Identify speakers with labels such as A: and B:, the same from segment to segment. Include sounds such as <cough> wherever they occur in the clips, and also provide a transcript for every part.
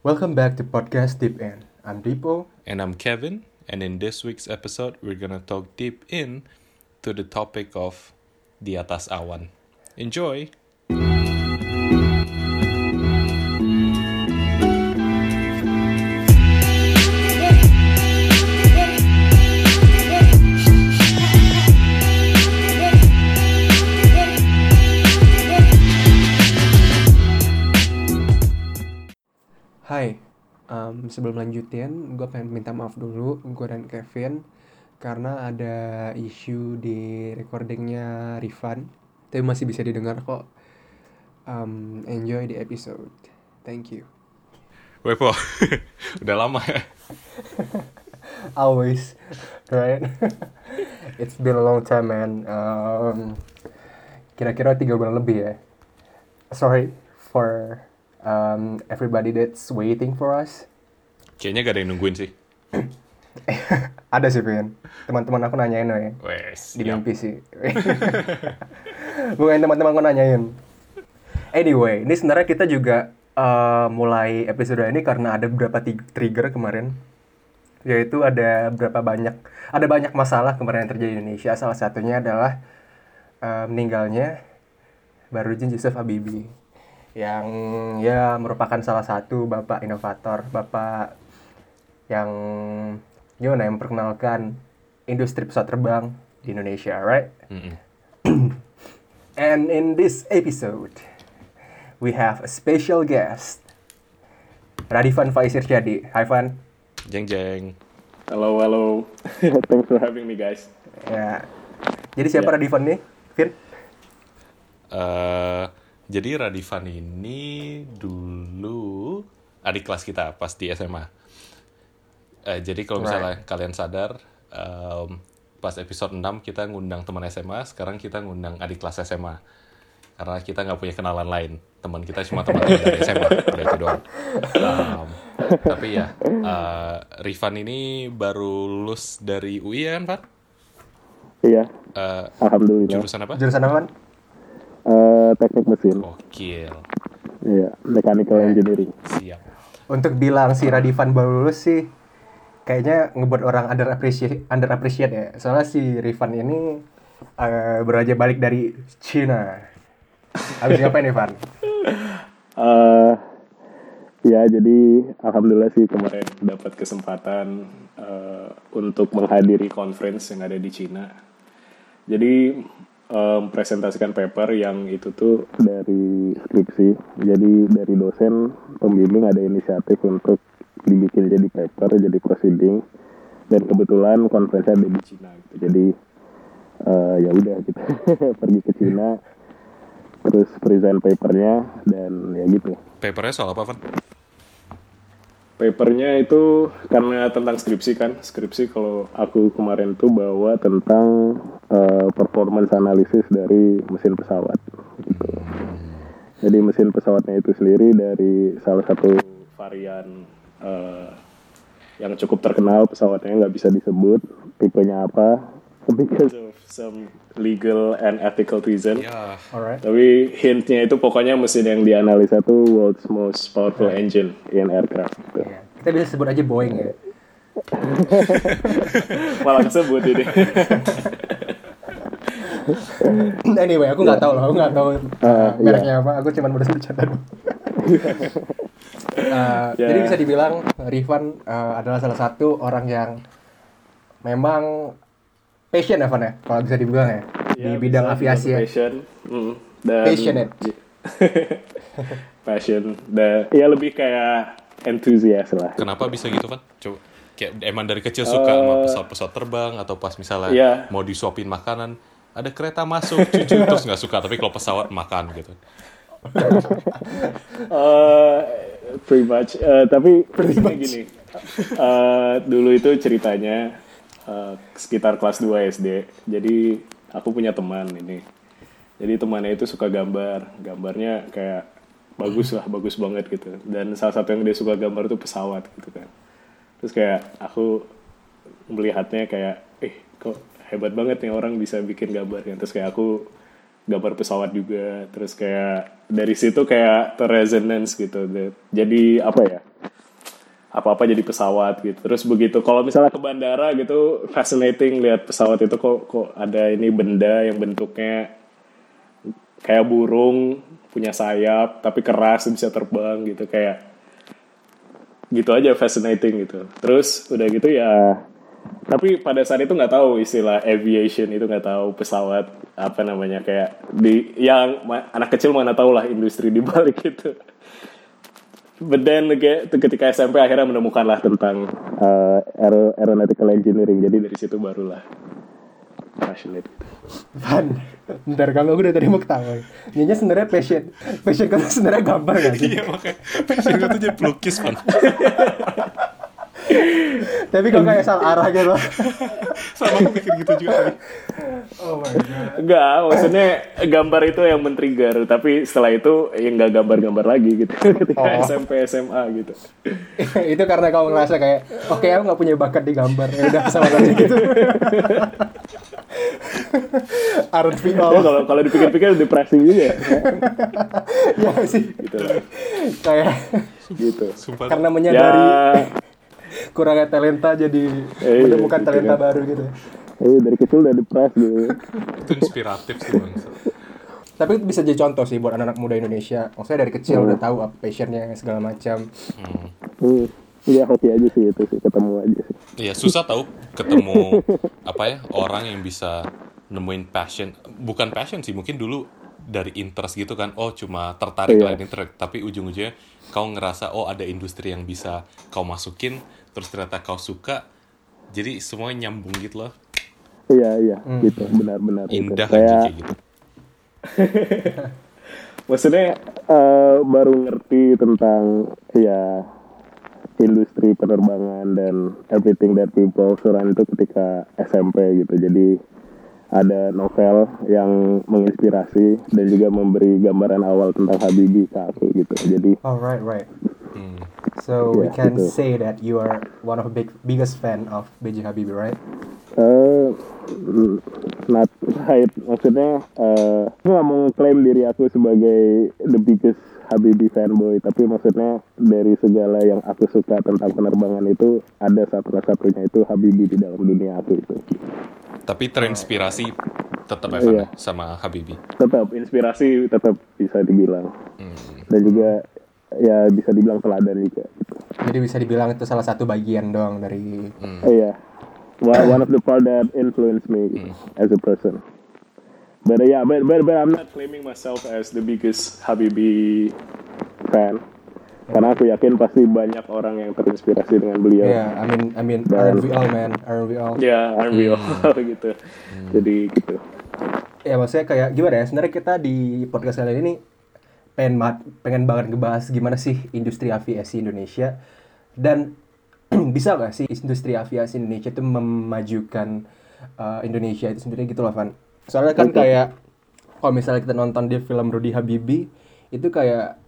A: Welcome back to podcast Deep In. I'm Dipo.
B: And I'm Kevin, and in this week's episode, we're gonna talk deep in to the topic of di atas awan. Enjoy!
A: Sebelum lanjutin, gue pengen minta maaf dulu, gue dan Kevin, karena ada isu di recordingnya Rifan, tapi masih bisa didengar kok. Um, enjoy the episode, thank you.
B: Wepo, <laughs> udah lama ya? <laughs>
A: Always, right? <laughs> It's been a long time, man. Um, kira-kira tiga bulan lebih ya. Sorry for um, everybody that's waiting for us.
B: Kayaknya gak ada yang nungguin sih. <laughs>
A: Ada sih, Vin. Teman-teman aku nanyain ya.
B: Wes,
A: Di mimpi sih. <laughs> Bukan teman-teman aku nanyain. Anyway, ini sebenarnya kita juga uh, mulai episode ini karena ada beberapa trigger kemarin. Yaitu ada berapa banyak, ada banyak masalah kemarin yang terjadi di Indonesia. Salah satunya adalah uh, meninggalnya Barudin Yusuf Habibie. Yang ya merupakan salah satu bapak inovator, bapak yang gimana yang memperkenalkan industri pesawat terbang di Indonesia, right?
B: Mm-mm. <clears throat>
A: And in this episode, we have a special guest, Radifan Faisir Jadi. Hai Van.
B: Jeng jeng.
C: Hello, hello. <laughs> Thanks for having me, guys.
A: Ya. Jadi siapa
C: Ya.
A: Radifan nih? Fir?
B: Eh, jadi Radifan ini dulu adik kelas kita pas di SMA. Eh, jadi kalau misalnya kalian sadar, em, pas episode 6 kita ngundang teman SMA, sekarang kita ngundang adik kelas SMA. Karena kita nggak punya kenalan lain. Teman kita cuma teman-teman dari SMA, udah itu doang. Em, tapi ya, eh, Rifan ini baru lulus dari UI ya kan, Van?
C: Iya,
B: Eh,
C: alhamdulillah.
B: jurusan apa?
A: Jurusan apa?
C: Eh, teknik mesin.
B: Gokil.
C: Iya, mechanical engineering.
B: Siap.
A: Untuk bilang si Radifan baru lulus sih, kayaknya ngebuat orang under appreciate, under appreciate ya. Soalnya si Rifan ini eh, baru balik dari Cina. Habis ngapain nih, Van? <laughs>
C: Eh, ya, jadi alhamdulillah sih kemarin dapat kesempatan eh, untuk menghadiri conference yang ada di Cina. Jadi em, presentasikan paper yang itu tuh dari skripsi. Jadi dari dosen pembimbing ada inisiatif untuk dibikin jadi paper, jadi proceeding. Dan kebetulan conference ada di Cina. Gitu. Jadi eh, ya udah gitu <laughs> pergi ke Cina terus present papernya dan ya gitu
B: Papernya soal apa, Van?
C: papernya itu karena tentang skripsi kan skripsi kalau aku kemarin tuh bawa tentang eh, performance analysis dari mesin pesawat gitu. jadi mesin pesawatnya itu sendiri dari salah satu varian eh, yang cukup terkenal pesawatnya nggak bisa disebut tipenya apa <laughs> because of some legal and ethical reason
B: Ya,
A: Alright.
C: Tapi hintnya itu pokoknya mesin yang dianalisa tuh world's most powerful engine in aircraft. Gitu.
A: Ya. Kita bisa sebut aja Boeing ya. <laughs>
C: Malah kesebut ini.
A: anyway, aku nggak tahu loh, aku nggak tahu uh,
C: iya.
A: mereknya apa. Aku cuma baru bercanda Uh,
C: Ya.
A: Jadi bisa dibilang Rifan uh, adalah salah satu orang yang memang passion ya, Van ya, kalau bisa dibilang ya, di
C: Ya,
A: bidang
C: bisa
A: aviasi ya.
C: Passion. Mm. Dan,
A: Passionate. <laughs>
C: Passion. Dan ya lebih kayak enthusiast lah.
B: kenapa bisa gitu, Van? Coba kayak emang dari kecil suka sama pesawat-pesawat terbang atau pas misalnya
C: Iya.
B: mau disuapin makanan, ada kereta masuk, cucu terus nggak suka, tapi kalau pesawat makan gitu. <laughs>
C: Eh, pretty much. Eh, tapi pretty gini. Eh, dulu itu ceritanya eh, sekitar kelas 2 SD. Jadi aku punya teman ini. Jadi temannya itu suka gambar. Gambarnya kayak bagus lah, bagus banget gitu. Dan salah satu yang dia suka gambar itu pesawat gitu kan. Terus kayak aku melihatnya kayak, eh kok hebat banget nih orang bisa bikin gambar kan. Terus kayak aku gambar pesawat juga terus kayak dari situ kayak terresonance gitu jadi apa ya apa-apa jadi pesawat gitu. Terus begitu kalau misalnya ke bandara gitu fascinating lihat pesawat itu kok kok ada ini benda yang bentuknya kayak burung punya sayap tapi keras bisa terbang gitu kayak gitu aja fascinating gitu. Terus udah gitu ya tapi pada saat itu nggak tahu istilah aviation itu nggak tahu pesawat apa namanya kayak di yang anak kecil mana tahu lah industri di balik <laughs> itu but then again, ketika SMP akhirnya menemukanlah tentang uh, aero- aeronautical engineering jadi dari situ barulah passionate
A: Van, bentar kalau gue udah tadi mau ketawa. Nyonya sebenarnya passion, passion kamu sebenarnya gambar gak sih?
B: Iya makanya passion gue tuh jadi pelukis man. <laughs>
A: Tapi kok kayak salah arah gitu. <laughs>
B: Sama aku pikir gitu juga tadi.
A: Oh my god.
C: enggak maksudnya gambar itu yang men-trigger tapi setelah itu ya nggak gambar-gambar lagi gitu <laughs> ketika
A: Oh.
C: SMP SMA gitu <laughs>
A: itu karena kamu ngerasa kayak, oke aku nggak punya bakat di gambar, ya udah pesawat aja gitu.
C: Ya,
A: all?
C: kalau kalau dipikir-pikir depressing juga ya
A: ya sih.
C: gitu
A: Kayak
C: gitu
B: Sumpah.
A: karena
C: ya
A: menyadari kurangnya talenta jadi
C: Eh,
A: menemukan
C: gitu
A: talenta
C: kan.
A: baru gitu.
C: eh dari kecil udah depres gitu
B: itu inspiratif sih bang.
A: Tapi itu bisa jadi contoh sih buat anak-anak muda Indonesia. Maksudnya dari kecil udah tahu apa passionnya segala macam.
B: Hmm.
C: hmm. Iya hoki aja sih itu sih ketemu aja sih.
B: Iya susah tahu ketemu <laughs> apa ya orang yang bisa nemuin passion bukan passion sih mungkin dulu dari interest gitu kan oh cuma tertarik
C: Iya.
B: lah interest tapi ujung-ujungnya kau ngerasa oh ada industri yang bisa kau masukin terus ternyata kau suka jadi semuanya nyambung gitu loh
C: Iya iya gitu benar-benar itu.
B: indah aja
C: Kayak
B: kayak gitu <laughs>
C: maksudnya eh, baru ngerti tentang ya industri penerbangan dan everything that people surround itu ketika SMP gitu. Jadi ada novel yang menginspirasi dan juga memberi gambaran awal tentang Habibie ke aku gitu. Jadi
A: Oh right right.
B: Hmm.
A: So we
C: Iya,
A: can
C: gitu.
A: say that you are one of the big biggest fan of B.J. Habibie, right?
C: eh not right maksudnya eh aku nggak mau klaim diri aku sebagai the biggest Habibie fanboy tapi maksudnya dari segala yang aku suka tentang penerbangan itu ada satu-satunya itu Habibie di dalam dunia aku itu
B: tapi terinspirasi tetap
C: Iya.
B: Evan ya, sama Habibie
C: tetap inspirasi tetap bisa dibilang
B: Hmm.
C: dan juga ya bisa dibilang teladan juga gitu.
A: Jadi bisa dibilang itu salah satu bagian doang dari
B: Hmm.
C: Eh, Iya. One one of the part that influenced me as a person. But uh, yeah, but, but but I'm not claiming myself as the biggest Habibie fan. Karena aku yakin pasti banyak orang yang terinspirasi dengan beliau.
A: Yeah, I mean I mean aren't we all man? Aren't we all?
C: Ya, I'm real gitu. Jadi gitu.
A: Ya maksudnya kayak gimana ya? Sebenarnya kita di podcast kali ini pengen banget, pengen banget ngebahas gimana sih industri aviasi Indonesia dan <clears throat> bisa gak sih industri aviasi Indonesia itu memajukan uh, Indonesia itu sendiri gitu loh Van. Soalnya kan kayak kalau misalnya kita nonton di film Rudy Habibie itu kayak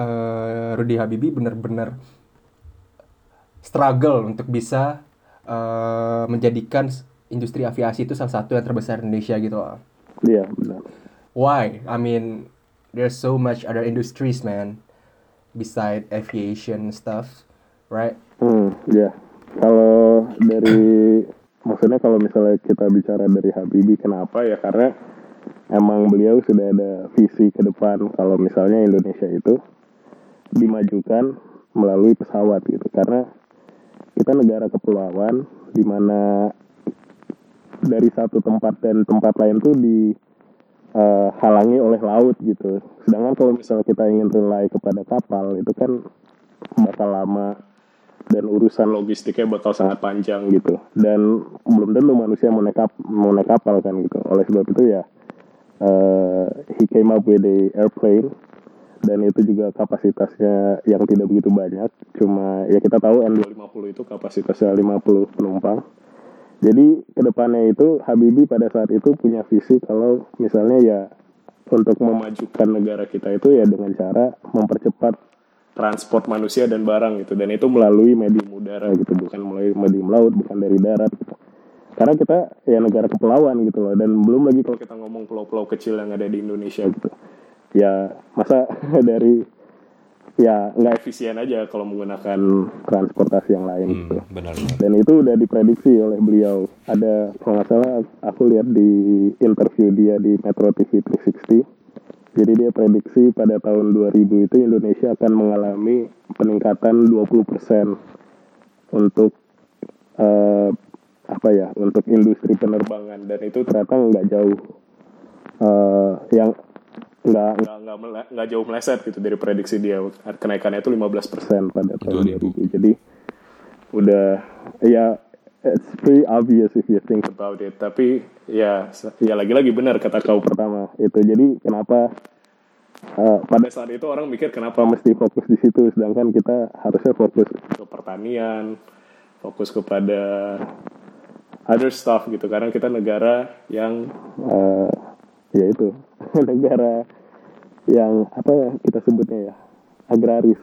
A: uh, Rudy Habibie bener-bener struggle untuk bisa uh, menjadikan industri aviasi itu salah satu yang terbesar di Indonesia gitu loh.
C: Iya, benar.
A: Why? I mean, there's so much other industries, man, beside aviation stuff, right?
C: Hmm, ya. Kalau dari maksudnya kalau misalnya kita bicara dari Habibie kenapa ya karena emang beliau sudah ada visi ke depan kalau misalnya Indonesia itu dimajukan melalui pesawat gitu karena kita negara kepulauan di mana dari satu tempat dan tempat lain tuh di eh, halangi oleh laut gitu. Sedangkan kalau misalnya kita ingin rely kepada kapal itu kan bakal lama dan urusan logistiknya bakal sangat panjang gitu. Dan belum tentu manusia mau naik, kap- mau naik kapal kan gitu. Oleh sebab itu ya eh, he came up with the airplane dan itu juga kapasitasnya yang tidak begitu banyak. Cuma ya kita tahu N250 itu kapasitasnya 50 penumpang. Jadi ke depannya itu Habibie pada saat itu punya visi kalau misalnya ya untuk memajukan negara kita itu ya dengan cara mempercepat transport manusia dan barang gitu dan itu melalui medium udara gitu bukan melalui medium laut bukan dari darat gitu. Karena kita ya negara kepulauan gitu loh dan belum lagi kalau kita ngomong pulau-pulau kecil yang ada di Indonesia gitu. Ya masa <laughs> dari ya nggak efisien aja kalau menggunakan transportasi yang lain
B: Hmm,
C: gitu.
B: benar.
C: Dan itu udah diprediksi oleh beliau. Ada kalau nggak salah aku lihat di interview dia di Metro TV 360. Jadi dia prediksi pada tahun 2000 itu Indonesia akan mengalami peningkatan 20% untuk eh, apa ya untuk industri penerbangan dan itu ternyata nggak jauh eh, yang nggak nggak. Nggak mele- nggak jauh meleset gitu dari prediksi dia. Kenaikannya itu 15% pada tahun
B: 2000.
C: 2000 jadi udah ya it's pretty obvious if you think about it. Tapi ya ya lagi-lagi benar kata kau pertama itu. Jadi kenapa uh, pada saat itu orang mikir kenapa mesti fokus di situ sedangkan kita harusnya fokus ke pertanian fokus kepada other stuff gitu. Karena kita negara yang uh, ya itu <laughs> negara yang apa ya kita sebutnya ya agraris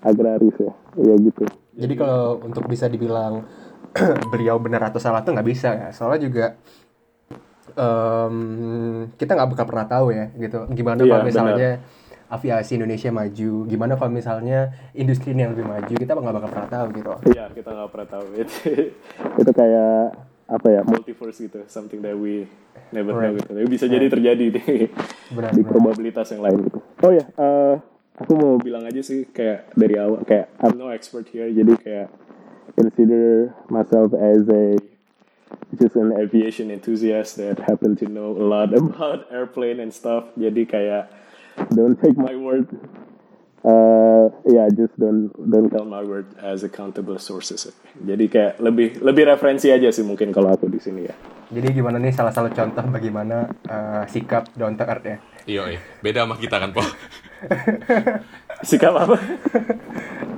C: agraris ya ya gitu
A: Jadi kalau untuk bisa dibilang <clears throat> beliau benar atau salah tuh nggak bisa ya. Soalnya juga em, kita nggak bakal pernah tahu ya gitu. Gimana
C: Iya,
A: kalau misalnya aviasi Indonesia maju, gimana kalau misalnya industri ini yang lebih maju, kita nggak bakal pernah tahu gitu.
C: Iya, kita nggak pernah tahu. Itu, <laughs> itu kayak apa ya multiverse gitu, something that we never know gitu. Tapi bisa jadi terjadi di,
A: Benar, <laughs>
C: di
A: benar.
C: probabilitas yang lain gitu. Oh ya, eh, aku mau bilang aja sih kayak dari awal kayak I'm no expert here, jadi kayak consider myself as a just an aviation enthusiast that happen to know a lot about <laughs> airplane and stuff. Jadi kayak don't take my word. Uh, yeah, just don't don't count my word as accountable sources. Jadi kayak lebih lebih referensi aja sih mungkin kalau aku di sini ya.
A: Jadi gimana nih salah satu contoh bagaimana eh, sikap down to earth ya?
B: Iya, iya. Beda sama kita kan, Po? <laughs>
C: Sikap apa?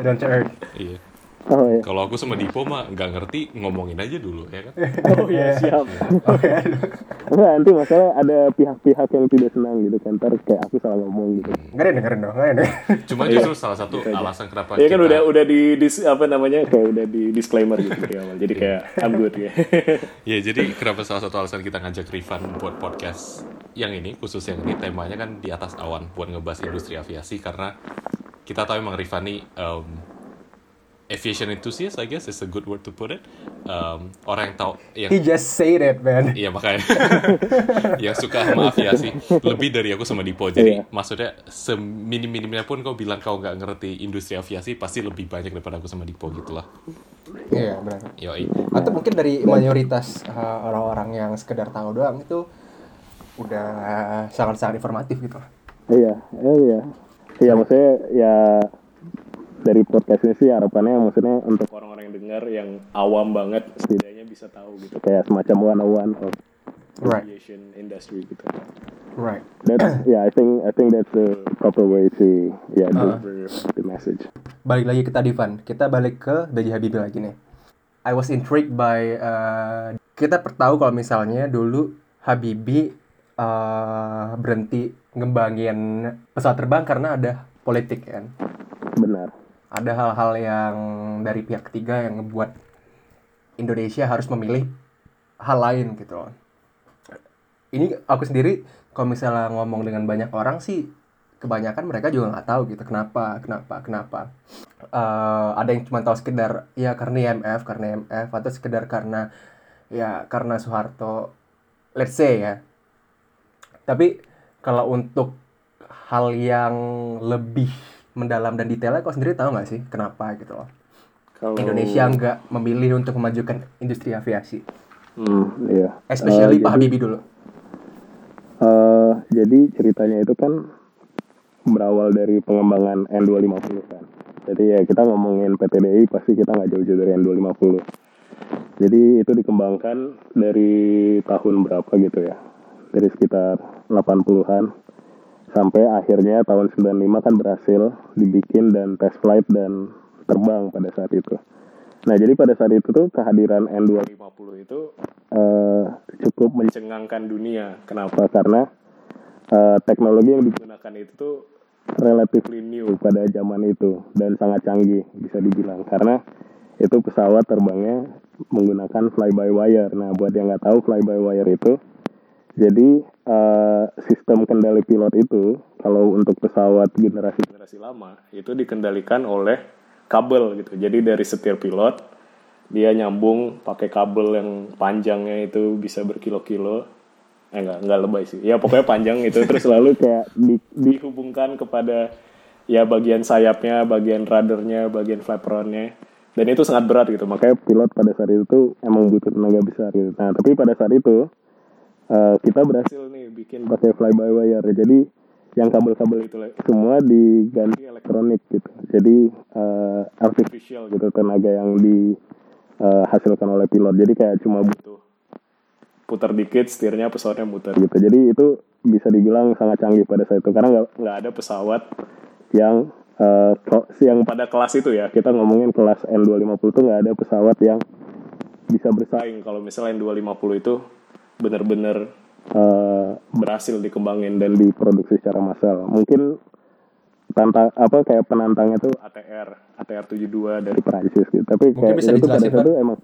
A: Down to earth.
B: iya.
C: Oh ya.
B: Kalau aku sama Dipo mah nggak ngerti, ngomongin aja dulu, ya kan?
C: Oh ya <laughs> siap. Enggak nanti masalah ada pihak-pihak yang tidak senang gitu kan. Ntar kayak aku salah ngomong gitu.
A: Nggak ada dengerin dong, nggak ada.
B: Cuma justru salah satu alasan kenapa
C: Iya kan
B: kita...
C: udah udah di dis- apa namanya kayak udah di disclaimer gitu dari awal. Jadi kayak I'm good ya. <laughs>
B: Ya, jadi kenapa salah satu alasan kita ngajak Rifan buat podcast yang ini, khusus yang ini, temanya kan di atas awan buat ngebahas industri aviasi, karena kita tahu emang Rifan nih um, aviation enthusiast, I guess is a good word to put it. Um, orang yang tahu, yang
A: He just say that man.
B: Iya makanya <laughs> yang suka sama aviasi lebih dari aku sama Dipo. Jadi
C: Iya.
B: maksudnya seminim-minimnya pun kau bilang kau nggak ngerti industri aviasi pasti lebih banyak daripada aku sama Dipo gitu lah.
A: Iya benar.
B: Yoi.
A: Atau mungkin dari mayoritas uh, orang-orang yang sekedar tahu doang itu udah sangat-sangat informatif gitu.
C: Iya, iya, iya. Iya, maksudnya ya dari podcast ini sih harapannya maksudnya untuk orang-orang yang dengar yang awam banget setidaknya bisa tahu gitu kayak semacam one on one of
A: Right.
C: aviation industry gitu.
A: Right.
C: That's <clears throat> yeah, I think I think that's the proper way to yeah deliver the message.
A: Balik lagi ke tadi Van. Kita balik ke B.J. Habibie lagi nih. I was intrigued by uh, kita tahu kalau misalnya dulu Habibie uh, berhenti ngembangin pesawat terbang karena ada politik kan.
C: Benar.
A: Ada hal-hal yang dari pihak ketiga yang ngebuat Indonesia harus memilih hal lain gitu loh. Ini aku sendiri kalau misalnya ngomong dengan banyak orang sih kebanyakan mereka juga nggak tahu gitu kenapa kenapa kenapa Eh, ada yang cuma tahu sekedar ya karena IMF karena IMF atau sekedar karena ya karena Soeharto let's say ya tapi kalau untuk hal yang lebih mendalam dan detailnya kau sendiri tahu nggak sih kenapa gitu loh
C: Kalau
A: Indonesia nggak memilih untuk memajukan industri aviasi
C: Hmm, iya.
A: especially
C: Eh,
A: Pak Habibie dulu
C: Eh, jadi ceritanya itu kan berawal dari pengembangan N250 kan. Jadi ya kita ngomongin PTDI pasti kita nggak jauh-jauh dari N250. Jadi itu dikembangkan dari tahun berapa gitu ya. Dari sekitar 80-an sampai akhirnya tahun 95 kan berhasil dibikin dan test flight dan terbang pada saat itu. Nah, jadi pada saat itu tuh kehadiran N250 itu eh, cukup mencengangkan dunia. Kenapa? Karena eh, teknologi yang digunakan itu tuh relatively new pada zaman itu dan sangat canggih bisa dibilang karena itu pesawat terbangnya menggunakan fly by wire. Nah, buat yang nggak tahu fly by wire itu Jadi eh, sistem kendali pilot itu kalau untuk pesawat generasi generasi lama itu dikendalikan oleh kabel gitu. Jadi dari setir pilot dia nyambung pakai kabel yang panjangnya itu bisa berkilo-kilo. Eh enggak enggak lebay sih. Ya pokoknya panjang itu <laughs> terus lalu kayak di- dihubungkan kepada ya bagian sayapnya, bagian radarnya, bagian flaperonnya. Dan itu sangat berat gitu. Makanya pilot pada saat itu emang butuh tenaga besar gitu. Nah, tapi pada saat itu eh, kita berhasil nih bikin pakai fly by wire. Jadi yang kabel-kabel itu semua diganti elektronik gitu. Jadi eh, artificial gitu tenaga yang dihasilkan oleh pilot. Jadi kayak cuma butuh putar dikit setirnya pesawatnya muter gitu. Jadi itu bisa dibilang sangat canggih pada saat itu karena nggak nggak ada pesawat yang eh, ke- yang pada kelas itu ya kita ngomongin kelas N250 itu nggak ada pesawat yang bisa bersaing kalau misalnya N250 itu benar-benar eh, berhasil dikembangin dan diproduksi secara massal mungkin tantang apa kayak penantangnya tuh ATR ATR 72 dari Prancis gitu tapi
A: Mungkin
C: kayak
A: bisa
C: itu pada
A: dijelasin,
C: saat itu emang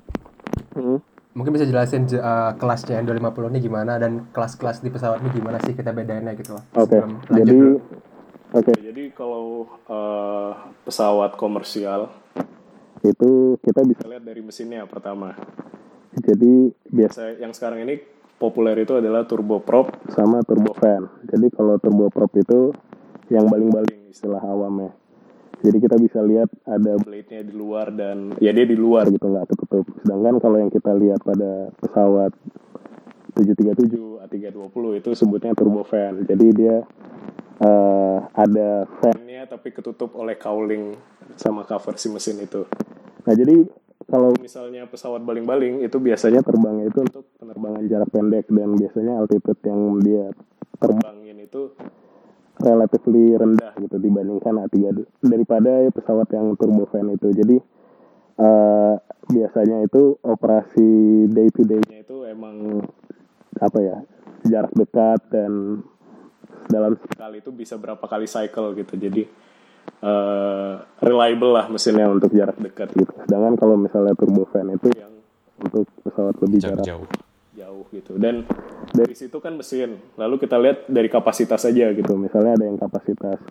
C: Hmm.
A: Mungkin bisa jelasin je- uh, kelasnya N250 ini gimana dan kelas-kelas di pesawat ini gimana sih kita bedainnya gitu loh.
C: Oke,
A: lanjut
C: jadi oke. Jadi kalau eh, pesawat komersial itu kita bisa lihat dari mesinnya pertama. Jadi biasa yang sekarang ini populer itu adalah turboprop sama turbofan. Jadi kalau turboprop itu yang baling-baling istilah awamnya. Jadi kita bisa lihat ada blade-nya di luar dan ya dia di luar gitu nggak ketutup. Sedangkan kalau yang kita lihat pada pesawat 737 A320 itu sebutnya turbofan. Jadi dia eh, ada fan-nya tapi ketutup oleh cowling sama cover si mesin itu. Nah jadi kalau misalnya pesawat baling-baling itu biasanya terbangnya itu untuk penerbangan jarak pendek dan biasanya altitude yang dia terbangin itu relatively rendah gitu dibandingkan A3 daripada pesawat yang turbofan itu. Jadi eh, biasanya itu operasi day to day-nya itu emang apa ya jarak dekat dan dalam sekali itu bisa berapa kali cycle gitu. Jadi eh, reliable lah mesinnya untuk jarak dekat gitu. Sedangkan kalau misalnya turbofan itu yang untuk pesawat lebih
B: jarak
C: jarak
B: jauh.
C: jauh gitu. Dan dari situ kan mesin. Lalu kita lihat dari kapasitas aja gitu. Misalnya ada yang kapasitas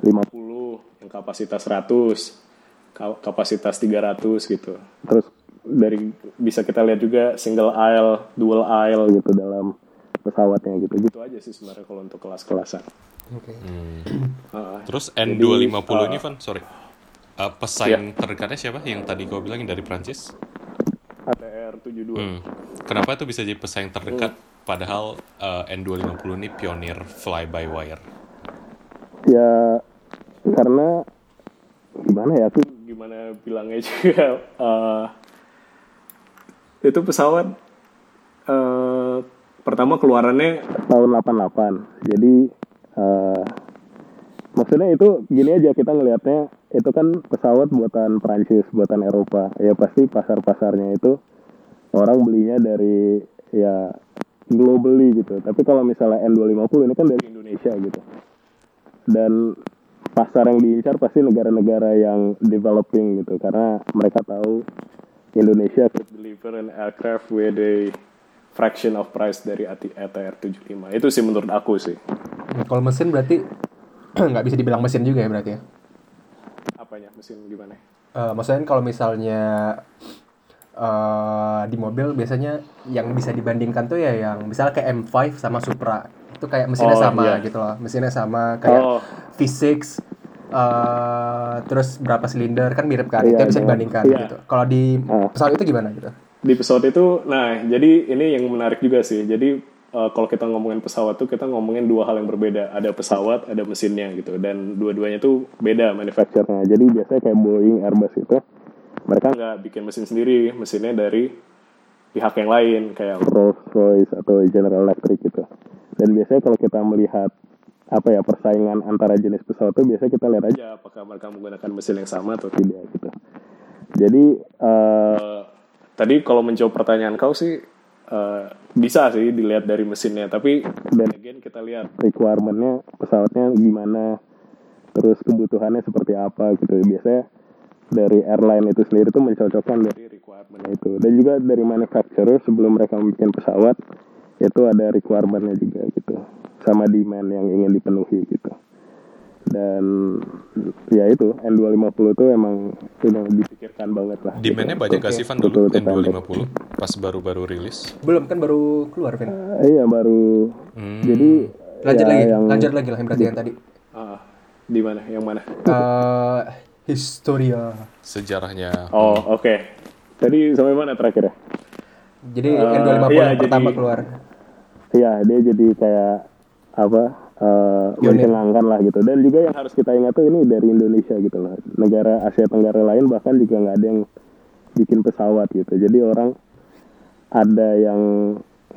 C: 50 yang kapasitas 100 ka- kapasitas 300 gitu. Terus dari bisa kita lihat juga single aisle dual aisle gitu dalam pesawatnya gitu. Gitu aja sih sebenarnya kalau untuk kelas-kelasan
A: Oke.
C: Ah,
B: terus N250
C: Jadi,
B: ini Van sorry. Eh, pesaing terdekatnya siapa yang tadi kau bilang yang dari Prancis?
C: ATR 72
B: Hmm. Kenapa itu bisa jadi pesaing terdekat? Padahal eh, N250 ini pionir fly by wire?
C: ya karena gimana ya aku gimana bilangnya juga eh, <laughs> itu pesawat eh, pertama keluarannya tahun 88 jadi eh, maksudnya itu gini aja kita ngelihatnya itu kan pesawat buatan Prancis buatan Eropa. Ya pasti pasar pasarnya itu orang belinya dari ya globally gitu. Tapi kalau misalnya N250 ini kan dari Indonesia gitu. Dan pasar yang diincar pasti negara-negara yang developing gitu. Karena mereka tahu Indonesia could deliver an aircraft with a fraction of price dari AT- ATR 75 itu sih menurut aku sih
A: Nah, Kalau mesin berarti <clears throat> nggak bisa dibilang mesin juga ya berarti ya.
C: apanya mesin gimana
A: Eh, maksudnya kalau misalnya eh, di mobil biasanya yang bisa dibandingkan tuh ya yang misalnya kayak M5 sama Supra itu kayak mesinnya
C: Oh,
A: sama
C: iya.
A: gitu loh mesinnya sama kayak
C: Oh.
A: V6 eh, terus berapa silinder kan mirip kan itu
C: Iya,
A: bisa
C: iya.
A: dibandingkan
C: Iya.
A: gitu kalau di
C: Ah.
A: pesawat itu gimana gitu
C: di pesawat itu nah jadi ini yang menarik juga sih. Jadi eh, kalau kita ngomongin pesawat tuh kita ngomongin dua hal yang berbeda. Ada pesawat ada mesinnya gitu. Dan dua-duanya tuh beda manufacturernya jadi biasanya kayak Boeing Airbus itu mereka nggak bikin mesin sendiri. Mesinnya dari pihak yang lain kayak Rolls Royce atau General Electric gitu. Dan biasanya kalau kita melihat apa ya persaingan antara jenis pesawat itu biasanya kita lihat aja apakah mereka menggunakan mesin yang sama atau tidak gitu. Jadi eh, tadi kalau menjawab pertanyaan kau sih eh, bisa sih dilihat dari mesinnya tapi dan again kita lihat. Requirementnya pesawatnya gimana terus kebutuhannya seperti apa gitu. Biasanya dari airline itu sendiri tuh mencocokkan dari requirementnya itu. Dan juga dari manufacturer sebelum mereka membuat pesawat itu ada requirementnya juga gitu. Sama demand yang ingin dipenuhi gitu dan ya itu N250 itu emang sudah dipikirkan banget lah
B: Demandnya
C: gitu.
B: banyak gak sih Van dulu
C: pendek.
B: N250 pas baru-baru rilis?
A: Belum kan baru keluar, Vin.
C: Eh, iya baru
B: Hmm.
C: jadi
A: Lanjut
C: ya,
A: lagi,
C: yang
A: lanjut lagi lah yang berarti yang tadi.
C: Ah, di mana yang mana
A: Eh, Historia.
B: Sejarahnya.
C: oh oke tadi sampai mana terakhir ya
A: Jadi
C: Eh,
A: N250
C: iya,
A: yang pertama
C: jadi-
A: keluar.
C: Iya, dia jadi kayak apa eh mencengangkan lah gitu. Dan juga yang harus kita ingat tuh ini dari Indonesia gitu loh. Negara Asia Tenggara lain bahkan juga nggak ada yang bikin pesawat gitu. Jadi orang ada yang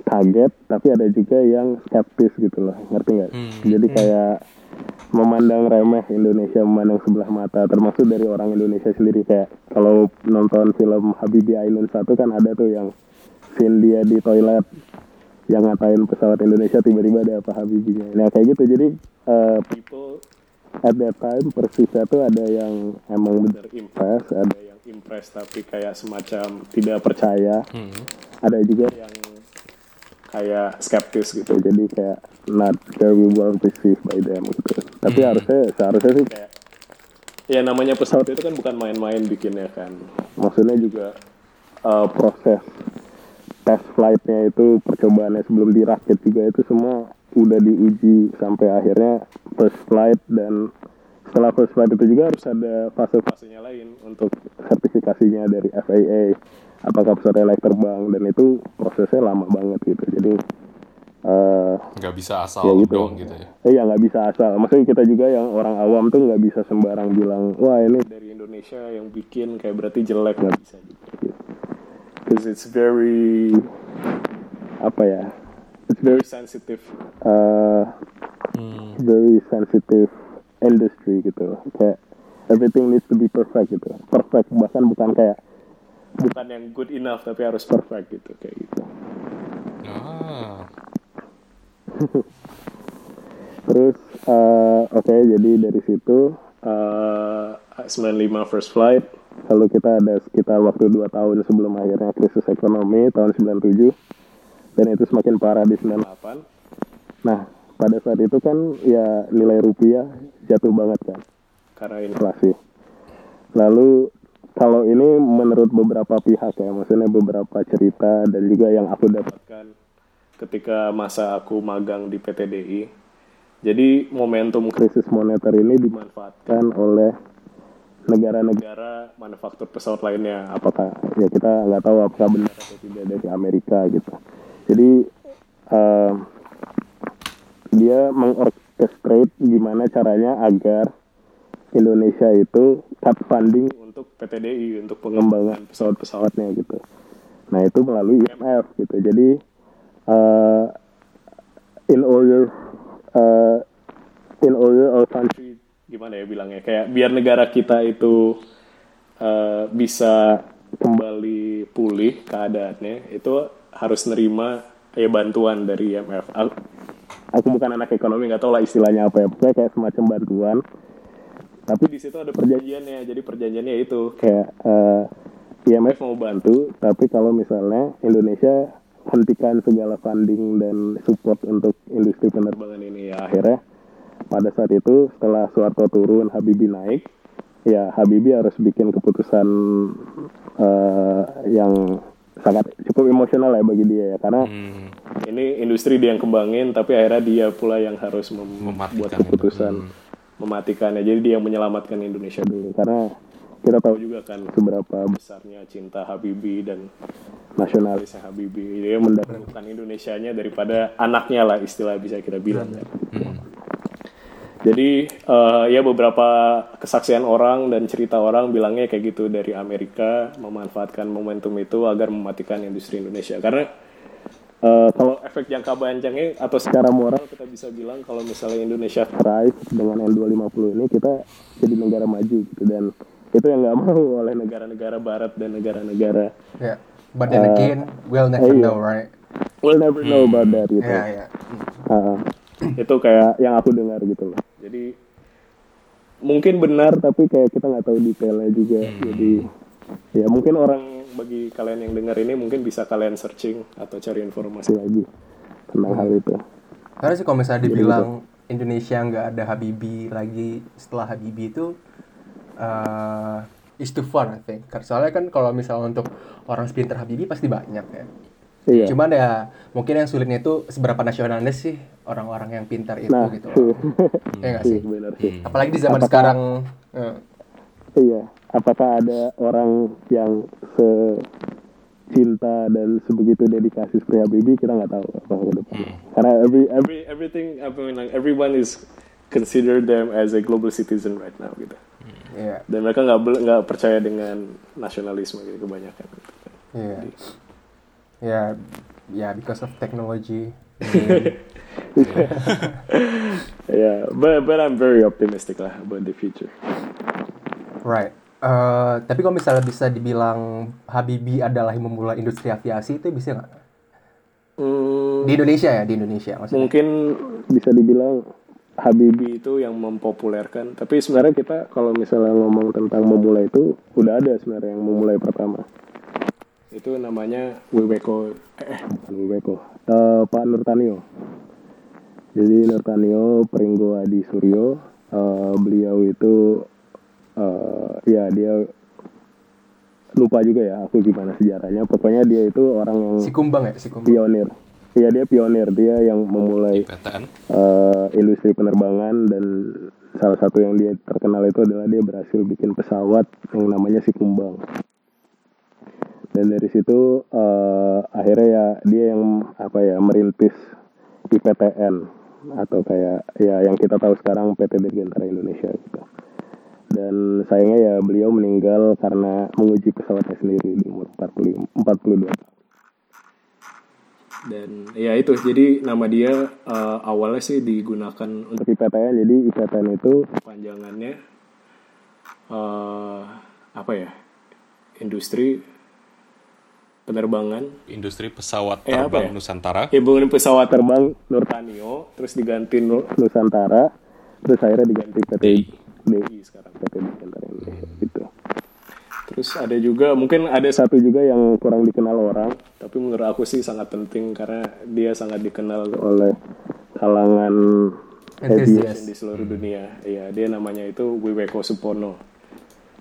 C: kaget, tapi ada juga yang skeptis gitu loh. Ngerti nggak? Jadi kayak memandang remeh Indonesia memandang sebelah mata termasuk dari orang Indonesia sendiri kayak kalau nonton film Habibie Ainun satu kan ada tuh yang scene dia di toilet yang ngatain pesawat Indonesia tiba-tiba ada apa Habibie-nya. Nah kayak gitu jadi uh, people at that time persisnya tuh ada yang emang bener impress, ada yang impress tapi kayak semacam tidak percaya,
B: Hmm.
C: ada juga yang kayak skeptis gitu. Jadi kayak not very well received by them gitu. Tapi harusnya seharusnya sih kayak ya namanya pesawat itu kan bukan main-main bikinnya kan. Maksudnya juga uh, proses test flightnya itu percobaannya sebelum dirakit juga itu semua udah diuji sampai akhirnya first flight dan setelah first flight itu juga harus ada fase-fasenya lain untuk sertifikasinya dari FAA apakah pesawatnya layak terbang dan itu prosesnya lama banget gitu jadi eh
B: Nggak bisa asal
C: ya gitu.
B: dong gitu ya.
C: Eh, ya nggak bisa asal. Maksudnya kita juga yang orang awam tuh nggak bisa sembarang bilang, wah ini dari Indonesia yang bikin kayak berarti jelek nggak bisa. Gitu. Because it's very apa ya? It's very sensitive, uh,
B: Hmm.
C: very sensitive industry gitu. Kayak everything needs to be perfect gitu. Perfect bahkan bukan kayak bukan yang good enough tapi harus perfect gitu kayak gitu.
B: Ah. <laughs>
C: Terus eh, oke jadi dari situ eh 95 first flight lalu kita ada sekitar waktu 2 tahun sebelum akhirnya krisis ekonomi tahun 97 dan itu semakin parah di 98. Nah, pada saat itu kan ya nilai rupiah jatuh banget kan karena inflasi. Lalu kalau ini menurut beberapa pihak ya, maksudnya beberapa cerita dan juga yang aku dapatkan ketika masa aku magang di PTDI. Jadi momentum krisis moneter ini dimanfaatkan oleh negara-negara manufaktur pesawat lainnya. Apakah ya kita nggak tahu apakah benar atau tidak dari Amerika gitu. Jadi eh, dia mengorchestrate gimana caranya agar Indonesia itu cut funding untuk PTDI untuk pengembangan pesawat-pesawatnya gitu. Nah itu melalui IMF gitu. Jadi uh, in order uh, in order our country gimana ya bilangnya kayak biar negara kita itu uh, bisa kembali pulih keadaannya itu harus nerima kayak bantuan dari IMF. Aku, aku bukan anak ekonomi nggak tahu lah istilahnya apa ya. Pokoknya kayak semacam bantuan tapi di situ ada perjanjiannya jadi perjanjiannya itu kayak eh, IMF mau bantu tapi kalau misalnya Indonesia hentikan segala funding dan support untuk industri penerbangan ini ya akhirnya pada saat itu setelah Soeharto turun Habibie naik ya Habibie harus bikin keputusan eh, yang sangat cukup emosional ya bagi dia ya karena
B: Hmm.
C: ini industri dia yang kembangin tapi akhirnya dia pula yang harus mem-
B: Mematikan
C: membuat
B: itu.
C: keputusan mematikannya jadi dia yang menyelamatkan Indonesia dulu karena kita tahu juga kan seberapa besarnya cinta Habibie dan nasionalisnya Habibie dia mendahulukan Indonesianya daripada anaknya lah istilah bisa kita bilang kan. Jadi eh, ya beberapa kesaksian orang dan cerita orang bilangnya kayak gitu dari Amerika memanfaatkan momentum itu agar mematikan industri Indonesia karena eh, kalau efek jangka panjangnya atau secara moral kita bisa bilang kalau misalnya Indonesia thrive dengan N250 ini kita jadi negara maju gitu dan itu yang nggak <laughs> mau oleh negara-negara Barat dan negara-negara
A: Ya. But then again, we'll never
C: iya.
A: know, right?
C: we'll never know about that gitu.
A: Ya, ya.
C: Ah, itu kayak yang aku dengar gitu loh. Jadi mungkin benar tapi kayak kita nggak tahu detailnya juga. Jadi ya mungkin orang bagi kalian yang dengar ini mungkin bisa kalian searching atau cari informasi lagi. tentang hal itu.
A: Karena sih kalau misalnya dibilang Indonesia nggak ada Habibi lagi setelah Habibi itu uh, is too fun I think. Karena soalnya kan kalau misalnya untuk orang sepinter Habibi pasti banyak ya.
C: Iya.
A: Cuman ya mungkin yang sulitnya itu seberapa nasionalis sih orang-orang yang pintar itu
C: Nah,
A: gitu loh. <laughs> ya nggak sih?
C: Iya, benar sih.
A: Apalagi di zaman sekarang eh,
C: Iya. Apakah ada orang yang se cinta dan sebegitu dedikasi seperti Habibie kita nggak tahu apa ke depan. Karena every every everything I mean like everyone is consider them as a global citizen right now gitu.
A: ya,
C: Dan mereka nggak nggak percaya dengan nasionalisme gitu kebanyakan. Gitu.
A: ya, ya, ya because of technology. <laughs>
C: Yeah, but but I'm very optimistic lah about the future.
A: Right. Eh, tapi kalau misalnya bisa dibilang Habibi adalah yang memulai industri aviasi itu bisa nggak?
C: Hmm,
A: Di Indonesia ya, di Indonesia maksudnya.
C: mungkin bisa dibilang Habibie itu yang mempopulerkan. Tapi sebenarnya kita kalau misalnya ngomong tentang memulai itu udah ada sebenarnya yang memulai pertama. Itu namanya Wiweko eh bukan Wiweko. Eh, Pak Nurtanio. Jadi Nurtanio Pringgo Adi Suryo eh, beliau itu eh, ya dia lupa juga ya aku gimana sejarahnya. Pokoknya dia itu orang yang
A: Si Kumbang ya, si Kumbang.
C: pionir. Iya dia pionir, dia yang memulai eh, industri penerbangan dan salah satu yang dia terkenal itu adalah dia berhasil bikin pesawat yang namanya si Kumbang. Dan dari situ eh, akhirnya ya dia yang apa ya merintis IPTN atau kayak ya yang kita tahu sekarang PT Dirgantara Indonesia gitu. Dan sayangnya ya beliau meninggal karena menguji pesawatnya sendiri di umur 40, 42 tahun. Dan ya itu, jadi nama dia eh, awalnya sih digunakan untuk IPTN. Jadi IPTN itu panjangannya eh apa ya? Industri penerbangan.
B: Industri pesawat
C: Eh,
B: terbang
C: ya?
B: Nusantara.
C: Ya bukan pesawat terbang Nurtanio, terus diganti Nu- Nusantara, terus akhirnya diganti PT
B: DI.
C: DI sekarang PT Dirgantara Indonesia gitu. Terus ada juga mungkin ada satu juga yang kurang dikenal orang, tapi menurut aku sih sangat penting karena dia sangat dikenal oleh kalangan
A: Enthusiast.
C: aviation di seluruh dunia. Iya, dia namanya itu Wiweko Supono.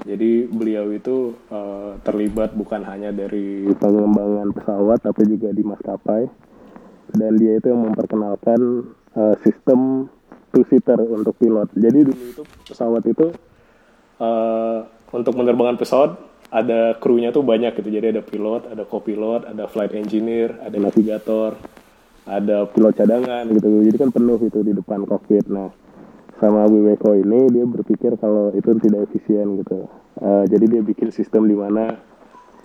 C: Jadi beliau itu eh, terlibat bukan hanya dari pengembangan pesawat tapi juga di maskapai. Dan dia itu yang memperkenalkan eh, sistem two seater untuk pilot. Jadi dulu itu pesawat itu eh, untuk menerbangkan pesawat ada krunya tuh banyak gitu. Jadi ada pilot, ada co-pilot, ada flight engineer, ada navigator, ada pilot cadangan gitu. Jadi kan penuh itu di depan cockpit. Nah, sama Wiweko ini dia berpikir kalau itu tidak efisien gitu. Eh, jadi dia bikin sistem di mana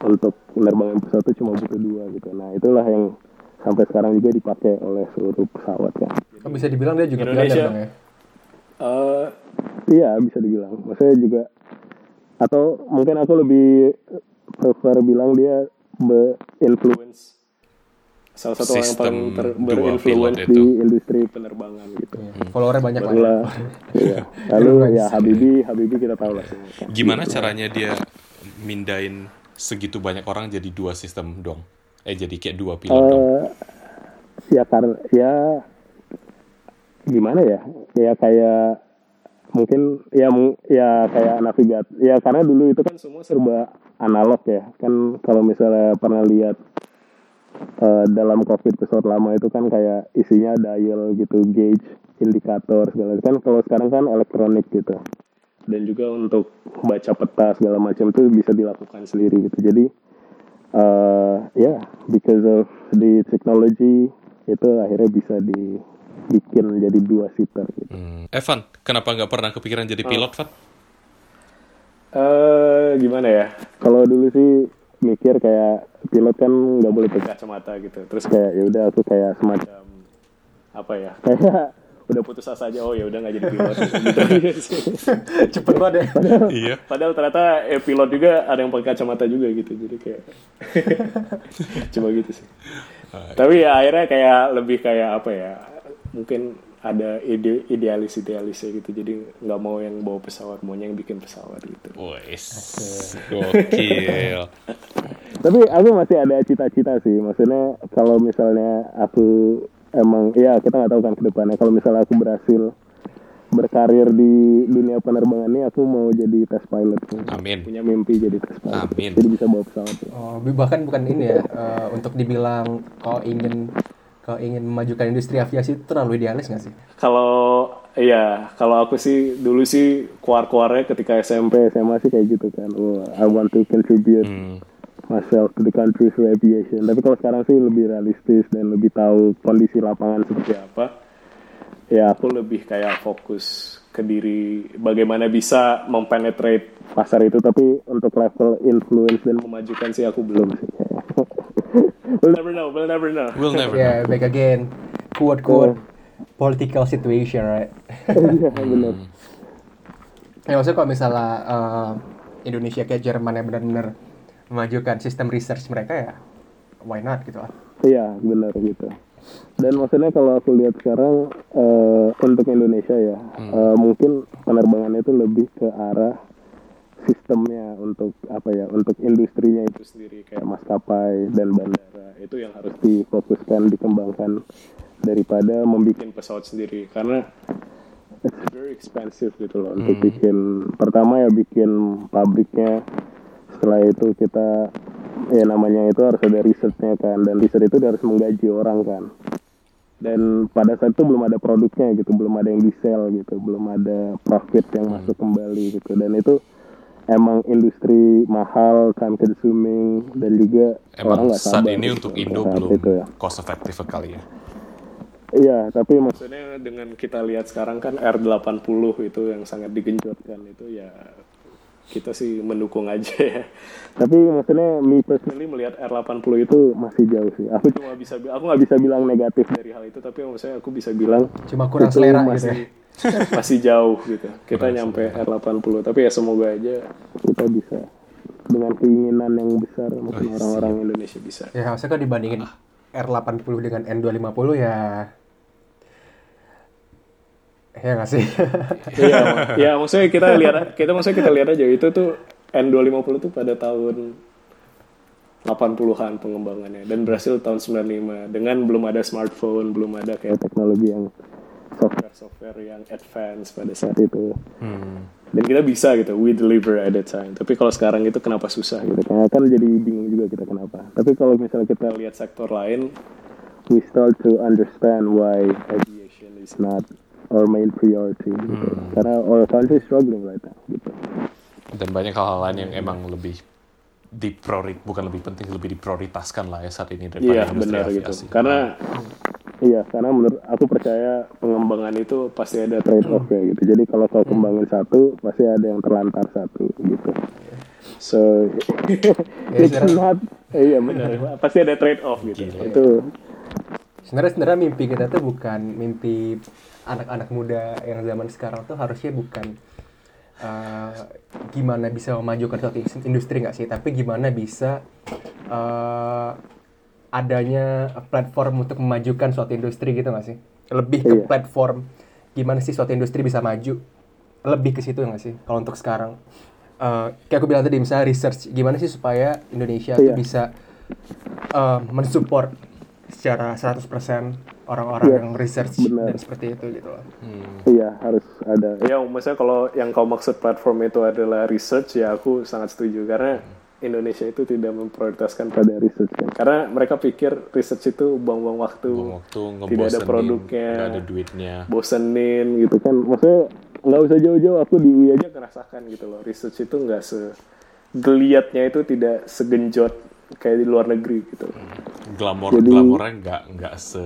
C: untuk penerbangan pesawat itu cuma butuh dua gitu. Nah, itulah yang sampai sekarang juga dipakai oleh seluruh pesawat ya.
A: Bisa dibilang dia juga
C: Indonesia.
A: dong ya.
C: Eh, iya bisa dibilang. Maksudnya juga atau mungkin aku lebih prefer bilang dia be-influence salah satu orang yang
B: Sistem
C: paling ter- berinfluence di
B: itu.
C: industri penerbangan gitu.
A: Iya. Followernya banyak lah. ya.
C: Iya. Lalu ya Habibi, Habibi kita tahu lah.
B: Gimana caranya dia mindain segitu banyak orang jadi dua sistem dong? Eh jadi kayak dua pilot dong.
C: Eh, ya karena ya gimana ya ya kayak mungkin ya ya kayak navigat ya karena dulu itu kan semua serba analog ya kan kalau misalnya pernah lihat eh, dalam cockpit pesawat lama itu kan kayak isinya dial gitu gauge indikator segala kan kalau sekarang kan elektronik gitu dan juga untuk baca peta segala macam itu bisa dilakukan sendiri gitu jadi uh, ya yeah, because of the technology itu akhirnya bisa dibikin jadi dua seater gitu.
B: Hmm. Evan, kenapa nggak pernah kepikiran jadi pilot, Van?
C: Eh gimana ya? Kalau dulu sih mikir kayak pilot kan nggak boleh pakai kacamata gitu. Terus kayak ya udah aku kayak semacam apa ya? <laughs> Kayak udah putus asa aja. Oh ya udah nggak jadi pilot gitu. <laughs>
A: Cepet banget ya.
B: iya.
C: Padahal ternyata eh, pilot juga ada yang pakai kacamata juga gitu. Jadi kayak <laughs> cuma gitu sih. Tapi ya akhirnya kayak lebih kayak apa ya? Mungkin ada ide idealis idealisnya gitu. Jadi nggak mau yang bawa pesawat, maunya yang bikin pesawat gitu.
B: Wes, gokil.
C: Tapi aku masih ada cita-cita sih. Maksudnya kalau misalnya aku emang ya kita nggak tahu kan ke depannya kalau misalnya aku berhasil berkarir di dunia penerbangan ini aku mau jadi test pilot
B: Amin.
C: punya mimpi jadi test pilot
B: Amin.
C: jadi bisa bawa pesawat
A: Oh, bahkan bukan ini ya eh, untuk dibilang kau ingin kau ingin memajukan industri aviasi itu terlalu idealis nggak sih?
C: Kalau iya, kalau aku sih dulu sih keluar-keluarnya ketika SMP, SMA sih kayak gitu kan. Oh, I want to contribute
B: Hmm.
C: myself to the country through aviation. Tapi kalau sekarang sih lebih realistis dan lebih tahu kondisi lapangan seperti apa. Ya aku lebih kayak fokus ke diri bagaimana bisa mempenetrate pasar itu tapi untuk level influence dan memajukan sih aku belum sih. <laughs> we'll never know, we'll never know.
B: We'll never know.
A: Ya, back again. Quote quote political situation, right?
C: Iya, benar.
A: Ya maksudnya kalau misalnya eh, Indonesia kayak Jerman yang benar-benar memajukan sistem research mereka ya, why not gitu lah.
C: Iya benar gitu. Dan maksudnya kalau aku lihat sekarang eh, untuk Indonesia ya eh, mungkin penerbangannya itu lebih ke arah sistemnya untuk apa ya untuk industrinya itu sendiri kayak maskapai dan bandara itu yang harus difokuskan dikembangkan daripada membuat pesawat sendiri. Karena it's very expensive gitu loh untuk bikin pertama ya bikin pabriknya setelah itu kita ya namanya itu harus ada risetnya kan dan riset itu harus menggaji orang kan. Dan pada saat itu belum ada produknya gitu belum ada yang di sell gitu belum ada profit yang masuk kembali gitu. Dan itu emang industri mahal time consuming dan juga orang
B: Emang
C: nggak
B: saat
C: sabar
B: ini
C: gitu
B: untuk Indo
C: saat
B: belum
C: itu ya.
B: cost effective sekali ya.
C: Iya, tapi maksudnya dengan kita lihat sekarang kan R80 itu yang sangat digenjotkan itu ya kita sih mendukung aja ya. Tapi maksudnya me personally melihat R80 itu masih jauh sih. Aku cuma bisa bi- aku nggak bisa bilang negatif dari hal itu, tapi maksudnya aku bisa bilang
A: Cuma kurang selera gitu
C: masih,
A: ya. <laughs>
C: masih jauh gitu. Kita nyampe R80, tapi ya semoga aja kita bisa dengan keinginan yang besar mungkin orang-orang Indonesia bisa.
A: Ya maksudnya kalau dibandingin R80 dengan N250 ya ya nggak sih? <laughs>
C: Iya, ya maksudnya kita lihat kita maksudnya kita lihat aja itu tuh N250 tuh pada tahun 80-an pengembangannya dan berhasil tahun 95 dengan belum ada smartphone, belum ada kayak teknologi yang software-software yang advance pada saat itu.
B: Hmm.
C: Dan kita bisa gitu, we deliver at that time. Tapi kalau sekarang itu kenapa susah gitu? Karena kan jadi bingung juga kita kenapa. Tapi kalau misalnya kita lihat sektor lain, we start to understand why aviation is not our main priority gitu. Karena our country struggling right now gitu.
B: Dan banyak hal-hal lain yang emang lebih dipriorit bukan lebih penting lebih diprioritaskan lah ya saat ini daripada
C: Iya
B: industri
C: benar gitu.
B: aviasi.
C: Karena iya karena menurut aku percaya pengembangan itu pasti ada trade off ya gitu. Jadi kalau kau kembangin satu pasti ada yang terlantar satu gitu. So <laughs> it's
A: sekarang-
C: not iya benar pasti ada trade off gitu. Itu
A: Sebenarnya sebenarnya mimpi kita tuh bukan mimpi anak-anak muda yang zaman sekarang tuh harusnya bukan eh, gimana bisa memajukan suatu industri nggak sih, tapi gimana bisa eh, adanya platform untuk memajukan suatu industri gitu nggak sih? Lebih ke
C: Iya.
A: platform gimana sih suatu industri bisa maju? Lebih ke situ nggak sih? Kalau untuk sekarang, Eh, kayak aku bilang tadi misalnya research gimana sih supaya Indonesia tuh
C: Iya.
A: bisa eh, mensupport secara 100% orang-orang
C: Yes,
A: yang research
C: benar.
A: dan seperti itu gitu loh.
C: Iya harus ada. Ya maksudnya kalau yang kau maksud platform itu adalah research ya aku sangat setuju karena Indonesia itu tidak memprioritaskan pada research kan. Karena mereka pikir research itu buang-buang waktu,
B: Buang waktu
C: tidak ada produknya,
B: ada duitnya.
C: bosenin gitu kan. Maksudnya nggak usah jauh-jauh aku di UI aja ngerasakan gitu loh. Research itu nggak se geliatnya itu tidak segenjot kayak di luar negeri gitu.
B: Glamor
C: Jadi-
B: glamornya nggak nggak se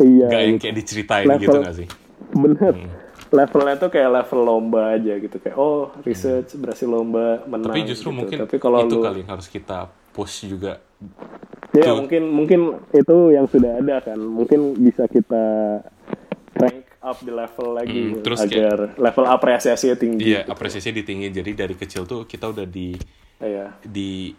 C: Iya.
B: nggak yang
C: gitu.
B: kayak diceritain
C: Level-
B: gitu nggak sih?
C: Bener.
B: Hmm.
C: Levelnya tuh kayak level lomba aja gitu kayak oh research berhasil lomba menang.
B: Hmm. Tapi justru
C: gitu.
B: mungkin
C: Tapi kalau
B: itu
C: lu,
B: kali yang harus kita push juga.
C: ya
B: Tuh.
C: mungkin mungkin itu yang sudah ada kan. Mungkin bisa kita rank up di level lagi
B: Hmm, terus
C: agar level apresiasinya tinggi.
B: Iya, apresiasinya ditinggi. Jadi dari kecil tuh kita udah di
C: Iya.
B: di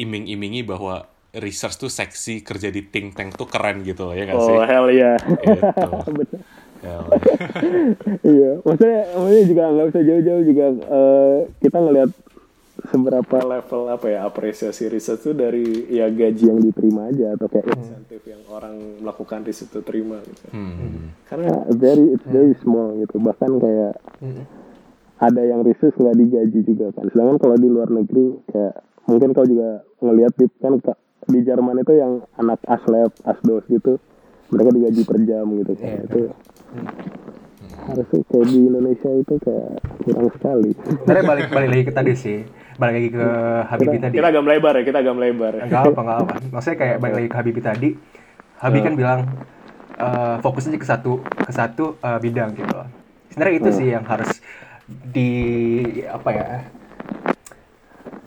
B: iming-imingi bahwa research tuh seksi, kerja di think tank tuh keren gitu ya nggak sih?
C: Oh hell yeah.
B: Gitu. <laughs> Ya, <laughs>
C: iya, maksudnya, maksudnya juga nggak usah jauh-jauh juga eh, kita ngelihat seberapa level apa ya apresiasi riset tuh dari ya gaji yang diterima aja atau kayak insentif yang orang melakukan riset itu terima gitu.
B: Hmm.
C: Karena very it's very small gitu. Bahkan kayak ada yang riset nggak digaji juga kan. Sedangkan kalau di luar negeri kayak mungkin kau juga ngelihat di kan ka- di Jerman itu yang anak aslab, asdos gitu mereka digaji per jam gitu kan.
A: Iya,
C: itu harusnya kayak di Indonesia itu kayak kurang sekali.
A: Sebenarnya balik balik lagi ke tadi sih. Balik lagi ke Habibie tadi.
C: Kita agak melebar ya, kita agak melebar. ya.
A: Enggak apa, enggak apa. Maksudnya kayak balik lagi ke Habibie tadi. Habibie kan bilang eh, fokus aja ke satu ke satu eh, bidang gitu loh. Sebenarnya itu sih yang harus di apa ya?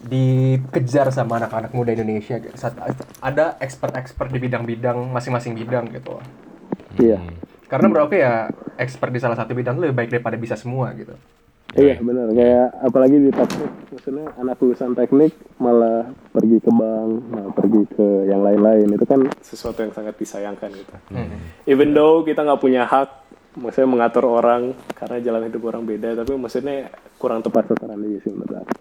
A: dikejar sama anak-anak muda Indonesia gitu. Saat- ada expert-expert di bidang-bidang masing-masing bidang gitu.
C: Iya.
A: Karena menurut aku ya expert di salah satu bidang lebih baik daripada bisa semua gitu.
C: Iya benar kayak apalagi di teknik maksudnya anak lulusan teknik malah pergi ke bank, malah pergi ke yang lain-lain itu kan sesuatu yang sangat disayangkan gitu. Even though kita nggak punya hak, maksudnya mengatur orang karena jalan hidup orang beda, tapi maksudnya kurang tepat sasaran aja sih menurut aku.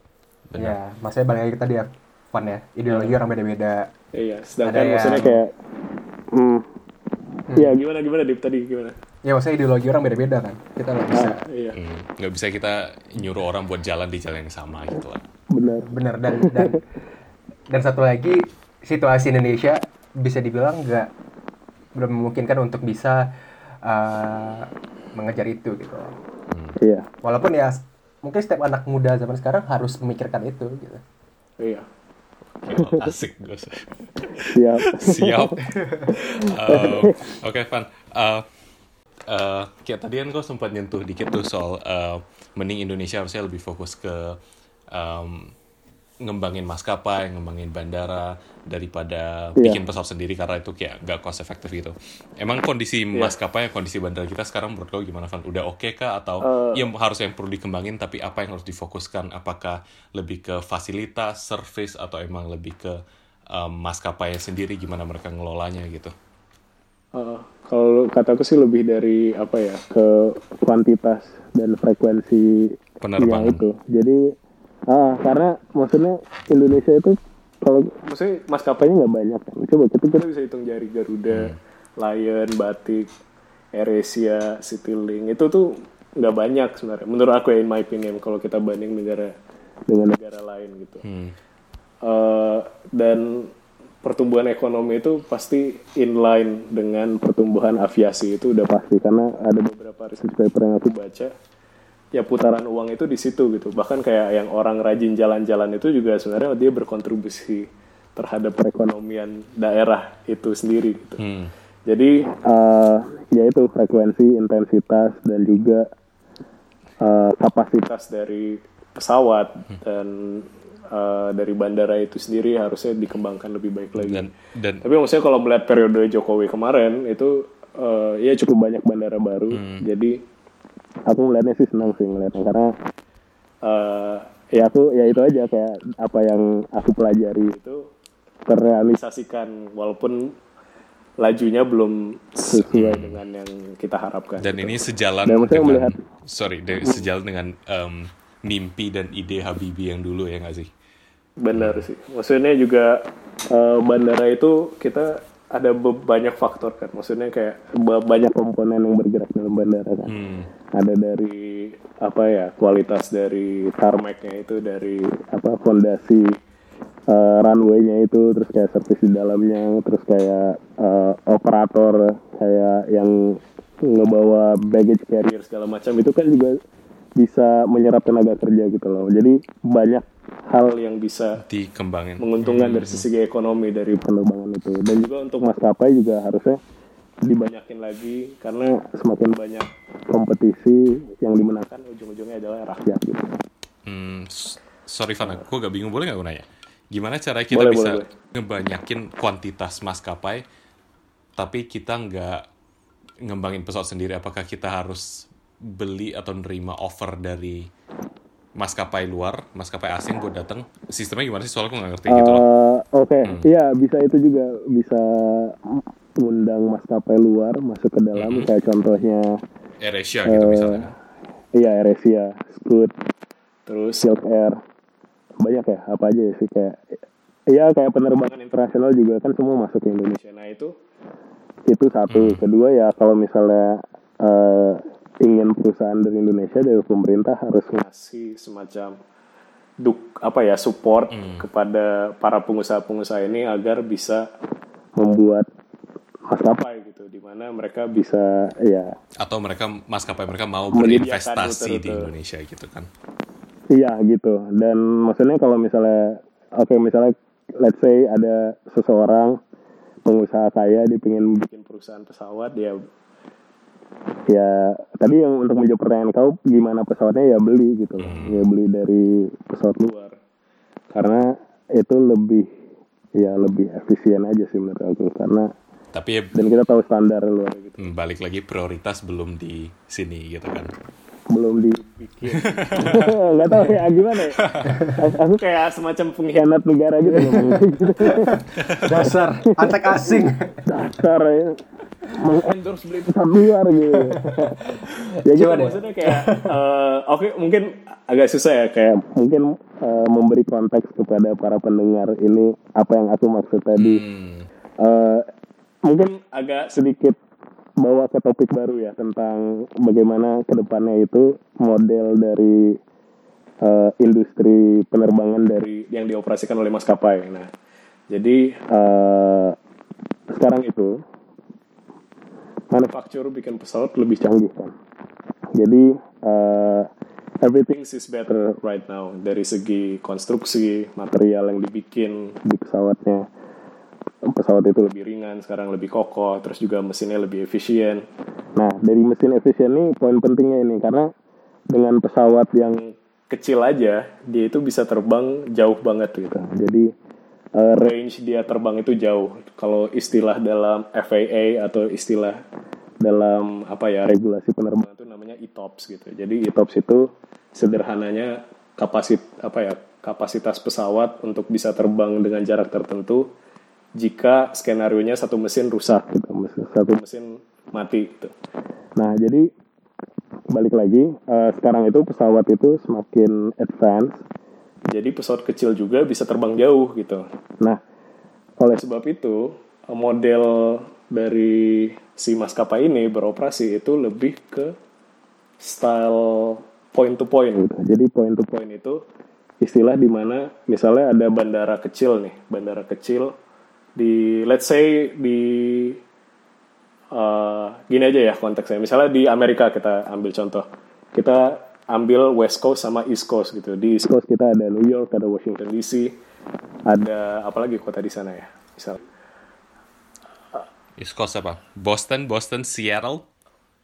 A: Ya, maksudnya balik lagi ke tadi ya, Van ya. Ideologi orang beda-beda.
C: Iya,
A: Ada
C: sedangkan
A: yang-
C: maksudnya kayak, hmm, Iya gimana gimana Dip tadi gimana?
A: Ya maksudnya ideologi orang beda-beda kan. Kita nggak bisa.
C: Ah, iya
B: Hmm. Nggak bisa kita nyuruh orang buat jalan di jalan yang sama gitu lah.
C: benar.
A: Bener dan dan <laughs> dan satu lagi situasi Indonesia bisa dibilang nggak belum memungkinkan untuk bisa uh, mengejar itu gitu.
C: Iya
A: Walaupun ya mungkin setiap anak muda zaman sekarang harus memikirkan itu gitu.
C: iya <laughs>
B: asik gue.
C: siap.
B: Siap. <laughs> Uh, Oke, Van. Uh, uh, kayak tadi kan kau sempat nyentuh dikit tuh soal uh, mending Indonesia harusnya lebih fokus ke um, ngembangin maskapai, ngembangin bandara daripada
C: Iya.
B: bikin pesawat sendiri karena itu kayak gak cost efektif gitu. Emang kondisi maskapai, kondisi bandara kita sekarang menurut kau gimana, Van? Udah oke kah atau ya harus yang perlu dikembangin tapi apa yang harus difokuskan? Apakah lebih ke fasilitas, service atau emang lebih ke um, maskapai sendiri gimana mereka ngelolanya gitu?
C: Uh, kalau kataku sih lebih dari apa ya ke kuantitas dan frekuensi
B: Penerbangan.
C: yang itu. Jadi ah karena maksudnya Indonesia itu kalau maksudnya maskapainya nggak banyak kan. Coba kita kita bisa hitung jari Garuda, Lion, Batik, AirAsia, Citylink itu tuh nggak banyak sebenarnya. Menurut aku ya in my opinion kalau kita banding negara dengan negara lain gitu.
B: Hmm.
C: Eh, dan pertumbuhan ekonomi itu pasti inline dengan pertumbuhan aviasi itu udah pasti karena ada beberapa research paper yang aku baca ya putaran uang itu di situ gitu bahkan kayak yang orang rajin jalan-jalan itu juga sebenarnya dia berkontribusi terhadap perekonomian daerah itu sendiri gitu
B: Hmm.
C: jadi eh, ya itu frekuensi intensitas dan juga eh, kapasitas dari pesawat dan eh, dari bandara itu sendiri harusnya dikembangkan lebih baik lagi.
B: Dan dan
C: Tapi maksudnya kalau melihat periode Jokowi kemarin itu eh, ya cukup banyak bandara baru. Jadi aku melihatnya sih senang sih melihatnya karena eh, ya aku ya itu aja kayak apa yang aku pelajari itu terrealisasikan walaupun lajunya belum sesuai dengan yang kita harapkan.
B: dan ini sejalan
C: Dan
B: dengan
C: melihat-
B: sorry, de- sejalan dengan em, mimpi dan ide Habibie yang dulu ya nggak sih?
C: Benar sih. Maksudnya juga eh, bandara itu kita ada banyak faktor kan. Maksudnya kayak ba- banyak komponen yang bergerak dalam bandara kan.
B: Hmm.
C: Ada dari apa ya kualitas dari tarmacnya itu dari apa fondasi eh, runway-nya itu terus kayak servis di dalamnya terus kayak eh, operator kayak yang ngebawa baggage carrier segala macam itu kan juga bisa menyerap tenaga kerja gitu loh. Jadi banyak hal yang bisa
B: Dikembangin.
C: menguntungkan dari sisi ekonomi dari penerbangan itu dan juga untuk maskapai juga harusnya dibanyakin lagi karena semakin banyak kompetisi yang dimenangkan ujung-ujungnya adalah rakyat gitu.
B: Hmm, sorry Van, aku gak bingung boleh nggak aku nanya? Gimana cara kita
C: Boleh,
B: bisa
C: boleh,
B: ngebanyakin kuantitas maskapai, tapi kita nggak ngembangin pesawat sendiri? Apakah kita harus beli atau nerima offer dari maskapai luar, maskapai asing buat datang? Sistemnya gimana sih? Soalnya aku nggak ngerti gitu loh.
C: Eh, Oke, iya bisa itu juga bisa undang maskapai luar masuk ke dalam kayak contohnya
B: AirAsia gitu misalnya.
C: iya AirAsia, Scoot, terus? Silk Air. banyak ya apa aja sih kayak ya kayak penerbangan internasional juga kan semua masuk ke Indonesia. Nah itu? Itu satu. Kedua ya kalau misalnya eh, ingin perusahaan dari Indonesia dari pemerintah harus ngasih semacam duk apa ya support kepada para pengusaha-pengusaha ini agar bisa membuat maskapai gitu di mana mereka bisa ya
B: Atau mereka maskapai mereka mau berinvestasi di. Indonesia gitu kan.
C: Iya gitu. Dan maksudnya kalau misalnya, oke misalnya, let's say ada seseorang pengusaha kaya dia pengen bikin perusahaan pesawat, ya, ya tadi yang untuk menjawab pertanyaan kau gimana pesawatnya ya beli gitu, ya beli dari pesawat luar. Karena itu lebih ya lebih efisien aja sih menurut aku karena
B: Tapi ya
C: dan kita tahu standar luar gitu
B: balik lagi prioritas belum di sini gitu kan.
C: belum dibikin <laughs> nggak tahu ya gimana ya <laughs> aku, kayak semacam pengkhianat negara gitu. <laughs>
A: Dasar antek asing.
C: dasar ya mengendorse beli pesawat luar gitu ya gitu
A: Coba deh.
C: maksudnya kayak eh, oke mungkin agak susah ya kayak mungkin eh, memberi konteks kepada para pendengar ini apa yang aku maksud tadi
B: Hmm.
C: Eh, mungkin agak sedikit bawa ke topik baru ya tentang bagaimana ke depannya itu model dari eh, industri penerbangan dari yang dioperasikan oleh maskapai. Nah, jadi eh, sekarang itu manufacturer bikin pesawat lebih canggih kan. Jadi eh, everything is better right now dari segi konstruksi, material yang dibikin di pesawatnya pesawat itu lebih ringan, sekarang lebih kokoh, terus juga mesinnya lebih efisien. Nah, dari mesin efisien ini poin pentingnya ini karena dengan pesawat yang kecil aja, dia itu bisa terbang jauh banget gitu. Jadi eh, range dia terbang itu jauh. Kalau istilah dalam FAA atau istilah dalam apa ya regulasi penerbangan itu namanya ETOPS gitu. Jadi ETOPS itu sederhananya kapasit apa ya kapasitas pesawat untuk bisa terbang dengan jarak tertentu jika skenario nya satu mesin rusak gitu, satu mesin mati gitu. Nah, jadi balik lagi eh, sekarang itu pesawat itu semakin advance. Jadi pesawat kecil juga bisa terbang jauh gitu. Nah, oleh sebab itu model dari si maskapai ini beroperasi itu lebih ke style point to point gitu. Jadi point to point itu istilah di mana misalnya ada bandara kecil nih, bandara kecil di let's say di eh, gini aja ya konteksnya. Misalnya di Amerika kita ambil contoh. Kita ambil West Coast sama East Coast gitu. Di East Coast kita ada New York, ada Washington DC, ada apalagi kota di sana ya. Misal
B: East Coast apa? Boston, Boston, Seattle.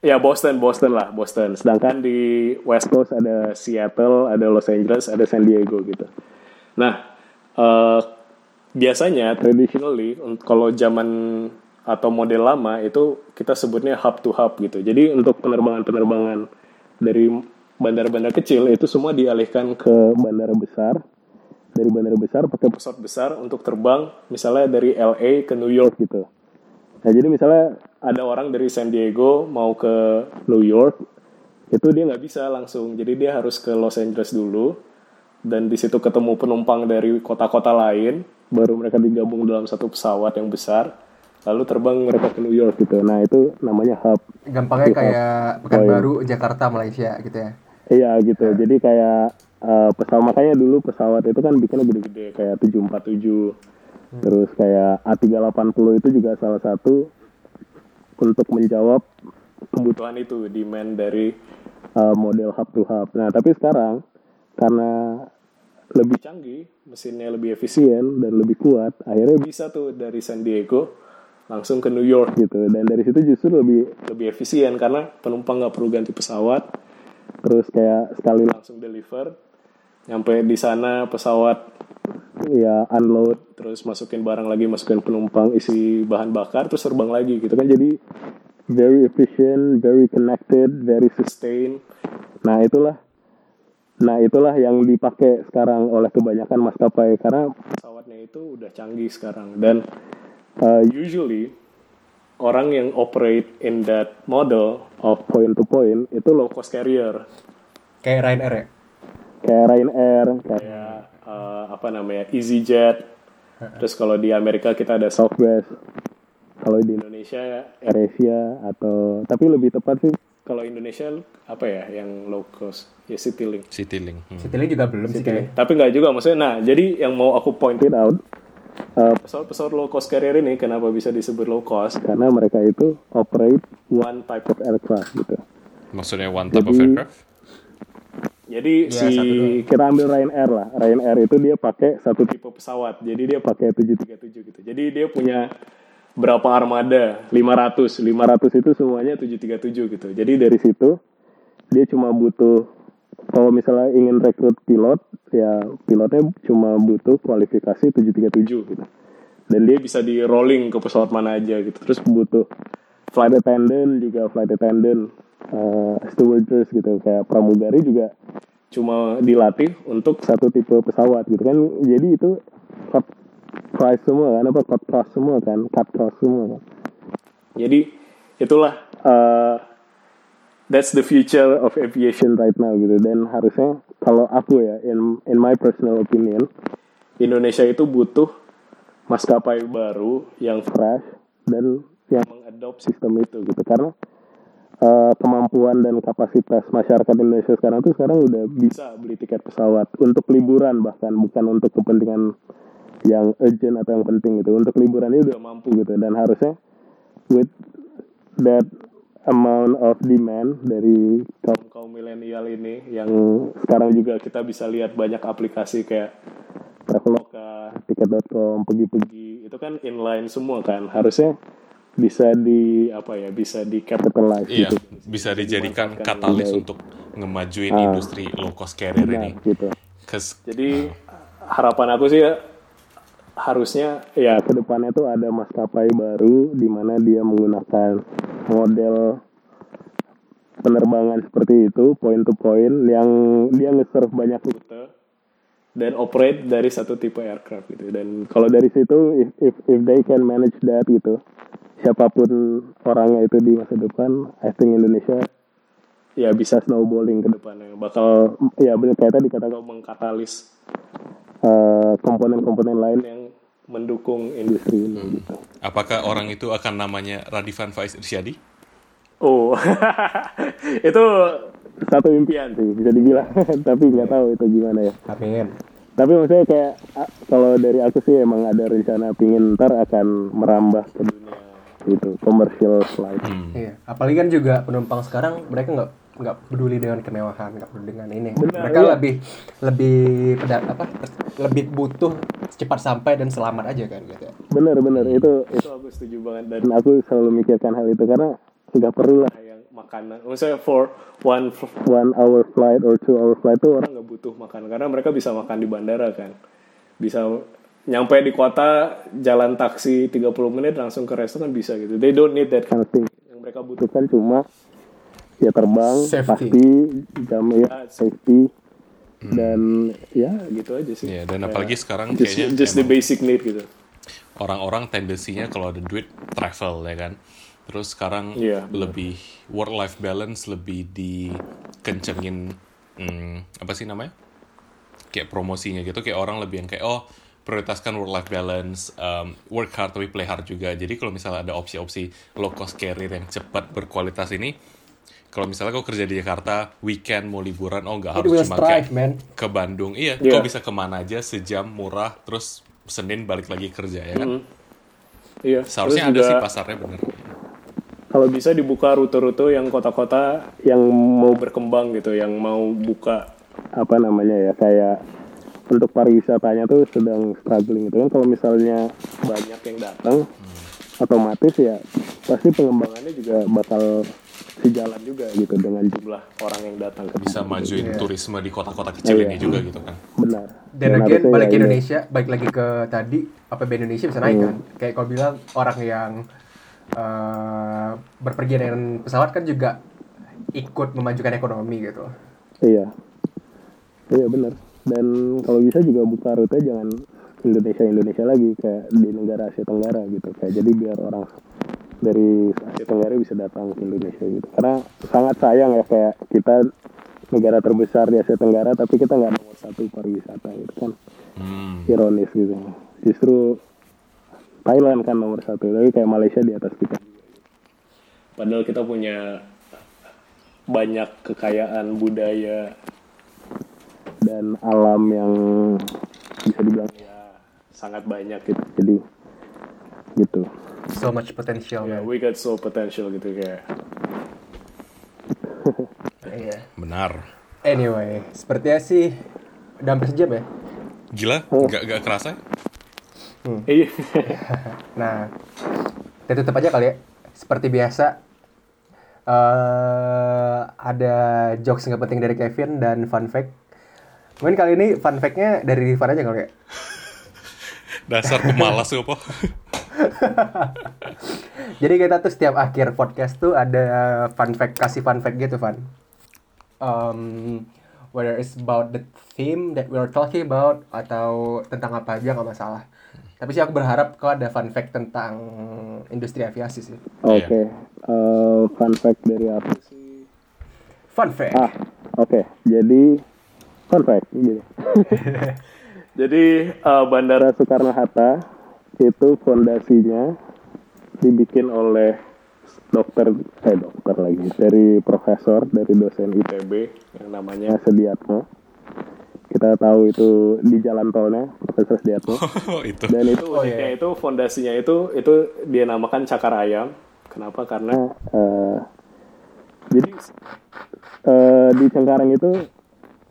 C: Ya Boston, Boston lah, Boston. Sedangkan di West Coast ada Seattle, ada Los Angeles, ada San Diego gitu. Nah, eh, biasanya traditionally kalau zaman atau model lama itu kita sebutnya hub to hub gitu. Jadi untuk penerbangan-penerbangan dari bandara-bandara kecil itu semua dialihkan ke bandara besar. Dari bandara besar pakai pesawat besar untuk terbang misalnya dari LA ke New York gitu. Nah jadi misalnya ada orang dari San Diego mau ke New York, itu dia nggak bisa langsung. Jadi dia harus ke Los Angeles dulu, dan di situ ketemu penumpang dari kota-kota lain, baru mereka digabung dalam satu pesawat yang besar, lalu terbang mereka ke New York gitu. Nah itu namanya hub.
A: Gampangnya
C: Iya.
A: kayak Pekanbaru, Jakarta, Malaysia gitu ya.
C: Iya gitu. Jadi kayak eh, pesawat makanya dulu pesawat itu kan bikinnya gede-gede kayak 747. Terus kayak A380 itu juga salah satu untuk menjawab kebutuhan itu demand dari eh, model hub to hub. Nah, tapi sekarang karena lebih canggih, mesinnya lebih efisien dan lebih kuat, akhirnya bisa tuh dari San Diego langsung ke New York gitu. Dan dari situ justru lebih lebih efisien karena penumpang nggak perlu ganti pesawat, terus kayak sekali langsung deliver, nyampe di sana pesawat ya unload, terus masukin barang lagi, masukin penumpang, isi bahan bakar, terus terbang lagi gitu kan. Jadi very efficient, very connected, very sustain. Nah itulah Nah itulah yang dipakai sekarang oleh kebanyakan maskapai karena pesawatnya itu udah canggih sekarang dan uh, usually orang yang operate in that model of point to point itu low cost carrier
A: Kayak Ryanair ya.
C: kayak Ryanair kayak uh, apa namanya EasyJet. Terus kalau di Amerika kita ada Southwest. Kalau di Indonesia ya AirAsia atau tapi lebih tepat sih kalau Indonesia apa ya yang low cost ya Citylink.
B: Citylink. Hmm.
A: Citylink juga belum sih kayak.
C: Tapi nggak juga maksudnya. Nah, jadi yang mau aku point it out, uh, pesawat-pesawat low cost carrier ini kenapa bisa disebut low cost? Karena mereka itu operate one type of aircraft gitu.
B: Maksudnya one type of aircraft?
C: Jadi
A: Ya,
C: si kita ambil Ryanair lah. Ryanair itu dia pakai satu tipe pesawat. Jadi dia pakai 737 gitu. Jadi dia punya berapa armada? 500. 500 itu semuanya 737 gitu. Jadi dari situ dia cuma butuh kalau misalnya ingin rekrut pilot, ya pilotnya cuma butuh kualifikasi 737 gitu. Dan dia bisa di rolling ke pesawat mana aja gitu. Terus butuh flight attendant juga flight attendant, uh, stewardess gitu kayak pramugari juga cuma dilatih untuk satu tipe pesawat gitu kan. Jadi itu price semua kan apa cut cost semua kan, cut cost semua kan. Jadi itulah uh, that's the future of aviation right now gitu dan harusnya kalau aku ya in in my personal opinion Indonesia itu butuh maskapai baru yang fresh dan yang mengadop sistem itu gitu karena uh, kemampuan dan kapasitas masyarakat Indonesia sekarang tuh sekarang udah bisa beli tiket pesawat untuk liburan bahkan bukan untuk kepentingan yang urgent atau yang penting gitu. Untuk liburan ini udah mampu gitu. Dan harusnya with that amount of demand dari kaum kaum milenial ini yang sekarang juga kita bisa lihat banyak aplikasi kayak Traveloka, tiket.com, pergi-pergi itu kan inline semua kan. Harusnya bisa di apa ya bisa di capitalize
B: Iya,
C: gitu.
B: bisa dijadikan katalis
C: dengan baik.
B: untuk ngemajuin industri low cost carrier ini.
C: Benar, gitu.
B: 'Cause
C: Jadi harapan aku sih ya harusnya ya ke depannya tuh ada maskapai baru di mana dia menggunakan model penerbangan seperti itu point to point yang dia nge-serve banyak rute dan operate dari satu tipe aircraft gitu. Dan kalau dari situ if, if if they can manage that gitu siapa pun orangnya itu di masa depan I think Indonesia ya bisa snowballing ke depannya. Bakal ya benar kayak tadi kata kau mengkatalis eh, komponen-komponen lain yang mendukung industri ini gitu.
B: apakah orang itu akan namanya Radifan Faiz Irsyadi?
C: Oh, <laughs> itu satu impian sih bisa dibilang, <laughs> tapi nggak tahu itu gimana ya.
A: Amin.
C: Tapi maksudnya kayak kalau dari aku sih emang ada rencana pingin ntar akan merambah ke dunia gitu commercial flight.
B: Hmm.
A: Iya. Apalagi kan juga penumpang sekarang mereka nggak nggak peduli dengan kemewahan, nggak peduli dengan ini.
C: Benar,
A: mereka
C: iya.
A: lebih lebih pada apa? Lebih butuh cepat sampai dan selamat aja kan gitu.
C: Bener bener itu itu aku setuju banget dan aku selalu mikirkan hal itu karena nggak perlu lah yang makanan. Maksudnya for one one hour flight or two hour flight tuh orang nggak butuh makan karena mereka bisa makan di bandara kan. Bisa nyampe di kota jalan taksi 30 menit langsung ke restoran bisa gitu. They don't need that kind of thing. Yang mereka butuhkan cuma ya terbang
A: Safety.
C: pasti jam ya safety dan ya gitu aja sih.
B: Iya, dan apalagi sekarang
C: just,
B: kayaknya
C: just the basic need gitu.
B: orang-orang tendensinya kalau ada duit travel ya kan. Terus sekarang
C: Iya, benar.
B: lebih work life balance lebih dikencengin hmm, apa sih namanya? Kayak promosinya gitu kayak orang lebih yang kayak oh prioritaskan work life balance, um, work hard tapi play hard juga. Jadi kalau misalnya ada opsi-opsi low cost carrier yang cepat berkualitas ini, kalau misalnya kau kerja di Jakarta, weekend mau liburan, oh nggak harus cuma
A: strive,
B: kayak
A: man.
B: ke Bandung. Iya,
C: Iya.
B: kau bisa ke mana aja sejam murah, terus Senin balik lagi kerja ya kan.
C: Iya.
B: Seharusnya
C: Terus
B: ada
C: juga-
B: sih pasarnya bener.
C: kalau bisa dibuka rute-rute yang kota-kota yang mau berkembang gitu, yang mau buka apa namanya ya kayak untuk pariwisatanya tuh sedang struggling gitu kan kalau misalnya banyak yang datang otomatis ya pasti pengembangannya juga bakal sejalan juga gitu dengan jumlah orang yang datang ke
B: Bisa majuin turisme di kota-kota kecil
C: Iya.
B: ini juga gitu kan.
C: benar
A: Dan again balik
C: ya
A: ke
C: ini-
A: Indonesia, balik lagi ke tadi APB Indonesia bisa naik kan. Kayak kau bilang orang yang eh, berpergian dengan pesawat kan juga ikut memajukan ekonomi gitu.
C: Iya. Iya benar. Dan kalau bisa juga buka rute jangan Indonesia Indonesia lagi kayak di negara Asia Tenggara gitu. Kayak jadi biar orang dari Asia Tenggara bisa datang ke Indonesia gitu. Karena sangat sayang ya kayak kita negara terbesar di Asia Tenggara tapi kita nggak nomor satu pariwisata gitu kan.
B: Hmm.
C: ironis gitu. Justru Thailand kan nomor satu tapi kayak Malaysia di atas kita. Padahal kita punya banyak kekayaan budaya. Dan alam yang bisa dibilang ya sangat banyak gitu. Jadi gitu
A: So much potential.
C: ya
A: man.
C: we got so potential gitu kayak <laughs>
A: Iya.
B: Benar.
A: Anyway, sepertinya sih udah hampir sejam ya.
B: Gila, nggak nggak kerasa? <laughs>
C: iya <laughs>
A: Nah, kita tutup aja kali ya. Seperti biasa, eh ada jokes nggak penting dari Kevin dan fun fact. Mungkin kali ini fun fact-nya dari Rifan aja kali ya.
B: Dasar pemalas apa? <laughs>
A: Jadi kita tuh setiap akhir podcast tuh ada fun fact, kasih fun fact gitu, Van. Um, whether it's about the theme that we are talking about atau tentang apa aja nggak masalah. Tapi sih aku berharap kau ada fun fact tentang industri aviasi sih.
C: oke Eh, fun fact dari aku sih
A: Fun fact.
C: Ah, oke. Jadi fun fact gini. <laughs> Jadi eh, Bandara Soekarno Hatta itu fondasinya dibikin oleh dokter eh dokter lagi dari profesor dari dosen ITB yang namanya Sediatmo. Kita tahu itu di jalan tolnya Profesor Sediatmo. <laughs>
B: Oh, itu.
C: Dan itu
A: Oh, iya.
C: itu fondasinya itu itu dia namakan cakar ayam. Kenapa? Karena eh, jadi eh, di Cengkareng itu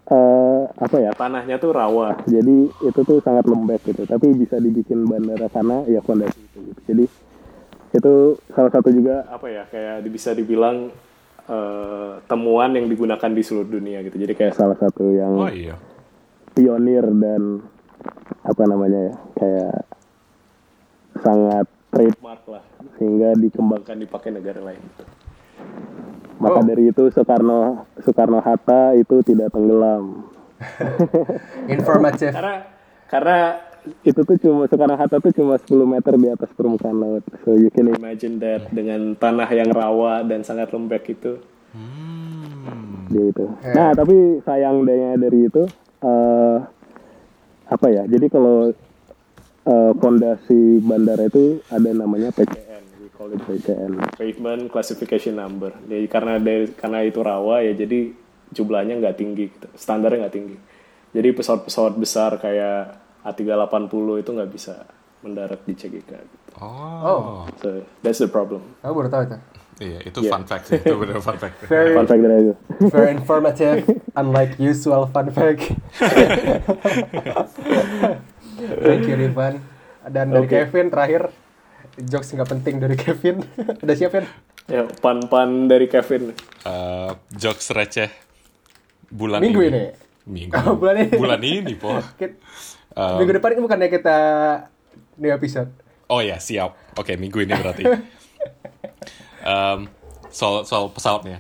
C: eh, apa ya tanahnya tuh rawa. Jadi itu tuh sangat lembek gitu. Tapi bisa dibikin bandara karena ya fondasi itu. Gitu. Jadi itu salah satu juga apa ya kayak bisa dibilang eh, temuan yang digunakan di seluruh dunia gitu. Jadi kayak salah satu yang
B: Oh iya.
C: pionir dan apa namanya ya kayak sangat trademark lah sehingga dikembangkan dipakai negara lain gitu. Maka
A: Oh.
C: dari itu Soekarno Soekarno Hatta itu tidak tenggelam. <laughs>
A: Informatif.
C: Karena karena itu tuh cuma Soekarno Hatta tuh cuma 10 meter di atas permukaan laut. So you can imagine that dengan tanah yang rawa dan sangat lembek itu.
B: Hmm.
C: gitu. Nah, tapi sayang dayanya dari itu eh apa ya? Jadi kalau eh, fondasi bandara itu ada namanya we call it PCN, Pavement Classification Number. Jadi karena dari karena itu rawa ya, jadi jumlahnya nggak tinggi, gitu. standarnya nggak tinggi. Jadi pesawat-pesawat besar kayak A380 itu nggak bisa mendarat di CGK. Gitu.
B: Oh.
C: So that's the problem.
A: Aku baru tahu itu.
B: Iya, itu
C: Iya.
B: fun fact sih. Itu bener fun fact.
A: Very,
C: Fun fact dari itu.
A: very informative, unlike usual fun fact. <laughs> Thank you, Rifan. Dan dari
C: Oke.
A: Kevin terakhir, jokes nggak penting dari <laughs> Kevin. Udah siap, Vin?
C: Ya, pan-pan dari Kevin.
B: Eh, jokes receh bulan
A: Minggu
B: ini.
A: ini?
B: Minggu.
A: Oh, bulan ini.
B: Bulan ini, po. <laughs> Um,
A: Minggu depan itu bukannya kita new episode.
B: Oh ya, siap. Oke, minggu ini berarti. <laughs> Em, soal soal pesawatnya.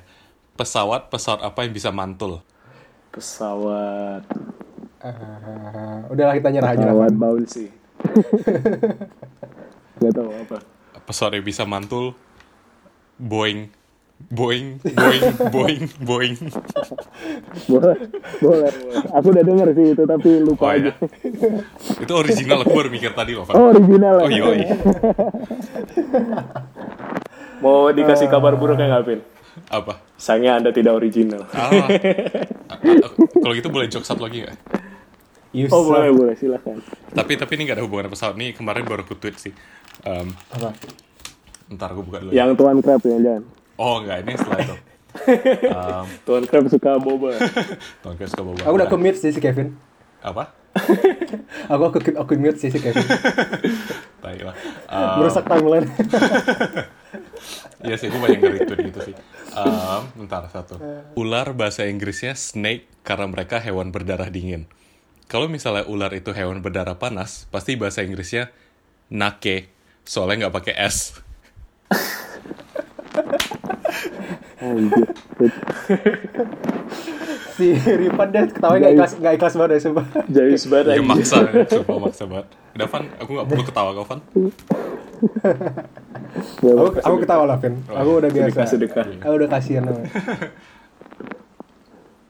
B: Pesawat pesawat apa yang bisa mantul?
C: Pesawat
A: Eh, udahlah kita nyerah aja lah.
C: pesawat bouncy. Gak tahu apa.
B: Pesawat yang bisa mantul Boeing Boeing Boeing Boeing Boeing
C: Boleh, boleh, boleh. Aku udah denger sih itu tapi lupa
B: Oh
C: aja.
B: iya Itu original aku baru mikir tadi loh.
C: Oh original.
B: Oh
C: ya?
B: iya, iya. <laughs>
C: Mau dikasih kabar buruk ya nggak, Pin?
B: Apa?
C: Sayangnya Anda tidak original.
B: Ah. <laughs> Kalau gitu boleh joke satu lagi nggak?
A: You
C: Oh
A: suck.
C: boleh, boleh silakan.
B: Tapi tapi ini nggak ada hubungan sama pesawat nih. Kemarin baru aku tweet sih. Em,
A: Apa?
B: ntar aku buka dulu. Ya.
C: Yang Tuan Crab ya jangan.
B: Oh enggak, ini setelah <laughs> itu. Em,
C: Tuan Crab suka boba. <laughs>
B: Tuan Chris suka bawa.
A: Aku udah commit sih si Kevin.
B: Apa? <laughs>
A: Aku aku aku mute sih si Kevin.
B: Tai lah. Em,
A: Merusak timeline.
B: Iya sih, gue banyak nge-retweet gitu sih. Um, bentar, satu. Ular bahasa Inggrisnya snake karena mereka hewan berdarah dingin. Kalau misalnya ular itu hewan berdarah panas, pasti bahasa Inggrisnya nake, soalnya nggak pakai S.
C: Anjir.
A: si Ripan dia ketawa nggak ikhlas nggak ikhlas banget ya sumpah.
C: Jayus banget
B: Dia maksa, sumpah maksa banget. Udah, Van, aku nggak perlu ketawa kau, Van.
A: Aku, aku ketawa lah Vin. Aku udah biasa.
C: Sedekah, sedekah.
A: Aku udah kasihan namanya. <laughs>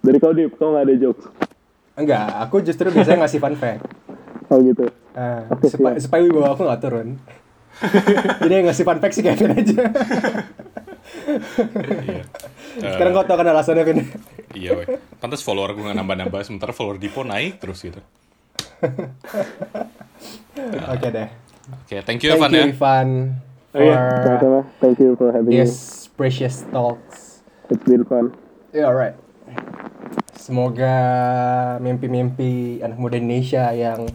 C: Dari kau Dip, kau nggak ada jokes?
A: Enggak, aku justru biasanya ngasih fun fact.
C: Oh gitu. Oke,
A: supaya, supaya wibawa aku nggak turun. <laughs> Jadi yang ngasih fun fact si Kevin aja.
B: Iya.
A: Sekarang kau tau kan alasannya, Vin?
B: Iya, weh. Pantas follower gue nggak nambah-nambah, sementara follower Dipo naik terus gitu. <laughs>
A: Oke deh.
B: Oke, thank you
A: Thank
B: Evan
A: you,
B: ya.
A: Ivan,
C: Oh iya,
A: for
C: sama-sama. Thank you for having me.
A: this precious talks.
C: It's been fun.
A: Yeah, alright. Semoga mimpi-mimpi anak muda Indonesia yang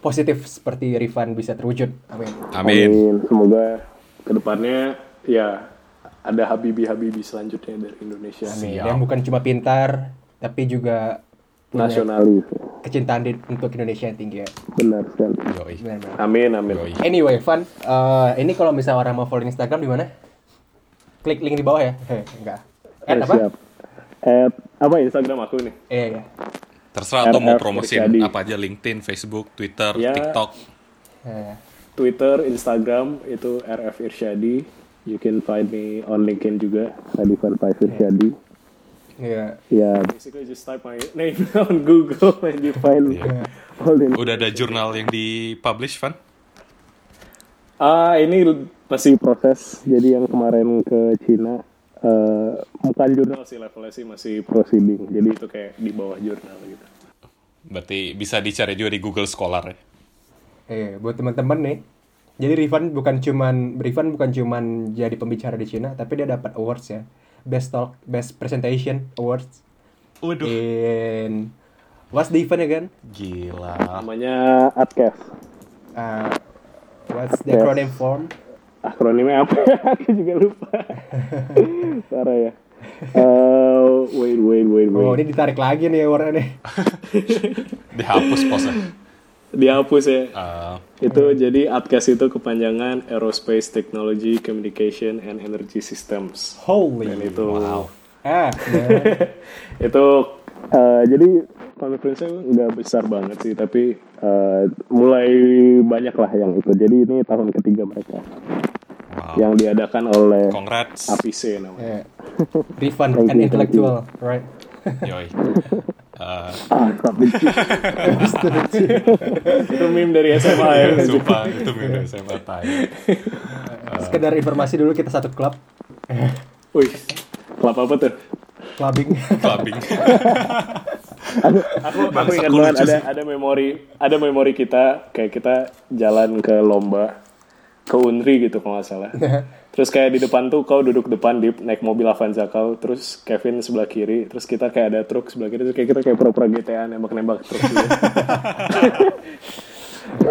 A: positif seperti Rifan bisa terwujud. Amin.
B: Amin.
C: Semoga ke depannya ya ada habibi-habibi selanjutnya dari Indonesia.
A: Amin.
B: Siap.
A: Yang bukan cuma pintar, tapi juga
C: Nasionalis.
A: kecintaan di- untuk Indonesia yang tinggi ya.
C: Benar sekali. Amin, amin.
B: Yoi.
A: Anyway, Van, eh, ini kalau misalnya orang mau follow Instagram di mana? Klik link di bawah ya. Heh, <laughs> enggak.
C: Eh,
A: apa?
C: Siap. At, apa Instagram aku nih?
A: Iya, iya.
B: Terserah atau mau promosiin apa aja LinkedIn, Facebook, Twitter,
C: Ya.
B: TikTok.
A: Iya.
C: Twitter, Instagram itu RF Irsyadi. You can find me on LinkedIn juga, Radifan Faiz Irsyadi.
A: Iya.
C: Ya, basically just type my name <laughs> on Google and you find
B: Iya.
C: all the
B: Udah ada jurnal yang di-publish, Van?
C: Ah, ini masih proses. Jadi yang kemarin ke Cina eh bukan jurnal sih levelnya sih masih proceeding. Jadi itu kayak di bawah jurnal gitu.
B: Berarti bisa dicari juga di Google Scholar ya?
A: Eh, buat teman-teman nih. Jadi Rifan bukan cuman Rifan bukan cuman jadi pembicara di Cina, tapi dia dapat awards ya. Best talk, best presentation awards
B: Waduh.
A: in what's the event again?
B: Gila.
C: Namanya AdCast.
A: Uh, what's the
C: Yes.
A: acronym form?
C: Akronimnya apa? <laughs> Aku juga lupa. <laughs> Parah ya. Eh, wait, wait, wait, wait.
A: Oh, ini ditarik lagi nih awardnya nih. <laughs>
B: Dihapus posnya.
C: Dihapus ya.
B: Eh,
C: Itu jadi AdCast itu kepanjangan Aerospace Technology Communication and Energy Systems.
A: Holy.
C: Dan itu
B: wow.
A: Ah,
C: itu eh, jadi conference-nya nggak besar banget sih tapi eh, mulai banyak lah yang ikut jadi ini tahun ketiga mereka
B: Wow.
C: yang diadakan oleh
B: Congrats.
C: APC namanya
A: yeah. <laughs>
C: Thank
A: and intellectual, right?
B: Yoi. Eh, <laughs>
C: ah tapi itu meme dari SMA ya <laughs>
B: sumpah, itu meme SMA tai.
A: Sekedar informasi dulu kita satu klub,
C: wih klub apa tuh
A: clubbing.
B: Clubbing.
C: Aku aku ingat banget ada ada memori ada memori kita kayak kita jalan ke lomba ke Unri gitu kalau nggak salah terus kayak di depan tuh kau duduk depan di naik mobil Avanza kau terus Kevin sebelah kiri terus kita kayak ada truk sebelah kiri terus kayak kita kayak pura-pura GTA nembak-nembak truk gitu. <laughs>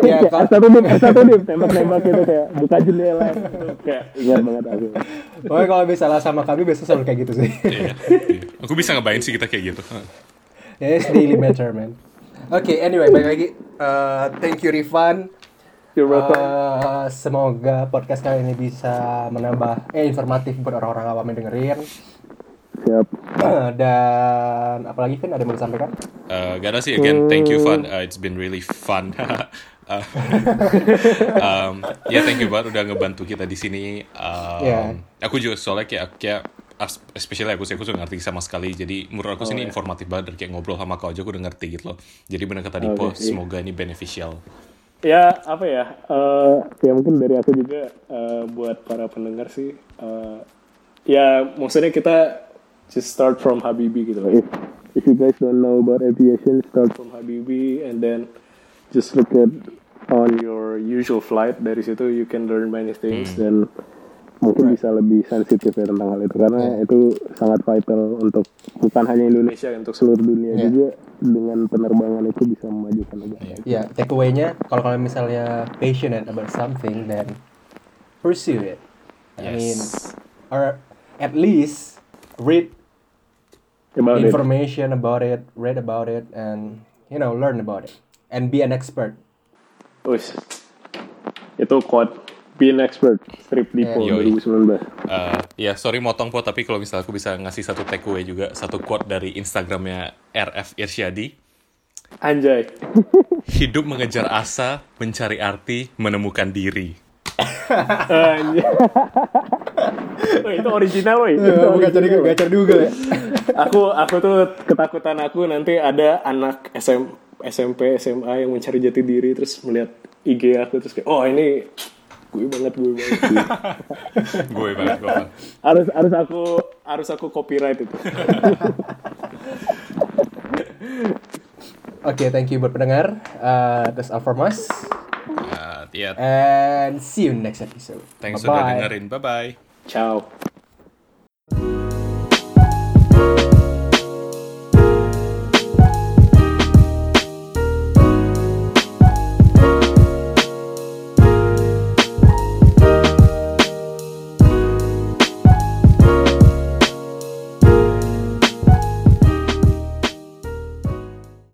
A: ya, kan?
C: satu dim satu dim tembak-nembak gitu kayak buka jendela gitu. kayak ingat banget aku
A: Pokoknya kalau misalnya sama kami biasa selalu kayak gitu sih.
B: Iya, iya. Aku bisa ngebayang sih kita kayak gitu.
A: Ya, it's daily matter, man. Oke, anyway, balik lagi. Uh, thank you, Rifan.
C: You're welcome.
A: Uh, semoga podcast kali ini bisa menambah eh informatif buat orang-orang awam yang dengerin.
C: siap <clears throat>
A: Dan apalagi Vin ada yang mau disampaikan?
B: Uh, gak ada sih again thank you Van Uh, it's been really fun <laughs> Uh, <laughs> um, ya thank you banget udah ngebantu kita di sini um,
A: Yeah.
B: aku juga soalnya kayak kayak especially aku sih aku sudah ngerti sama sekali. Jadi menurut aku sini informatif banget dan kayak ngobrol sama kau aja aku udah ngerti gitu loh. Jadi benar kata Dipo
C: Oke, iya.
B: semoga ini beneficial.
C: Ya apa ya eh ya mungkin dari aku juga eh, buat para pendengar sih eh, ya maksudnya kita just start from Habibi gitu loh. If if you guys don't know about aviation start from Habibi and then just look at on your usual flight. Dari situ you can learn many things dan mungkin bisa lebih sensitif ya tentang hal itu karena itu sangat vital untuk bukan hanya Indonesia untuk seluruh dunia
A: Yeah.
C: juga dengan penerbangan itu bisa memajukan negara.
A: Ya, takeaway-nya kalau kalian misalnya passionate about something, then pursue it. I mean,
B: yes
A: or at least read
C: About it.
A: information about it, read about it, and you know, learn about it, and be an expert.
C: Wis. Itu quote Be an expert Strip Dipo
B: Yeah. Yoi.
C: 2019
B: Uh, ya sorry motong po tapi kalau misalnya aku bisa ngasih satu takeaway juga satu quote dari Instagramnya RF Irsyadi
C: Anjay <laughs>
B: hidup mengejar asa mencari arti menemukan diri
C: Anjay <laughs> itu original woi
A: Bukan
C: woy.
A: gacor juga ya. <laughs>
C: aku aku tuh ketakutan aku nanti ada anak SM, SMP SMA yang mencari jati diri terus melihat IG aku terus kayak oh ini gue banget gue banget <laughs>
B: gue banget gue
C: harus harus aku harus aku copyright itu
A: Oke, thank you buat pendengar. Uh, that's all from us.
B: Ya, ya,
A: And see you next episode.
B: thanks
A: Bye-bye.
B: sudah dengerin. Bye bye.
C: ciao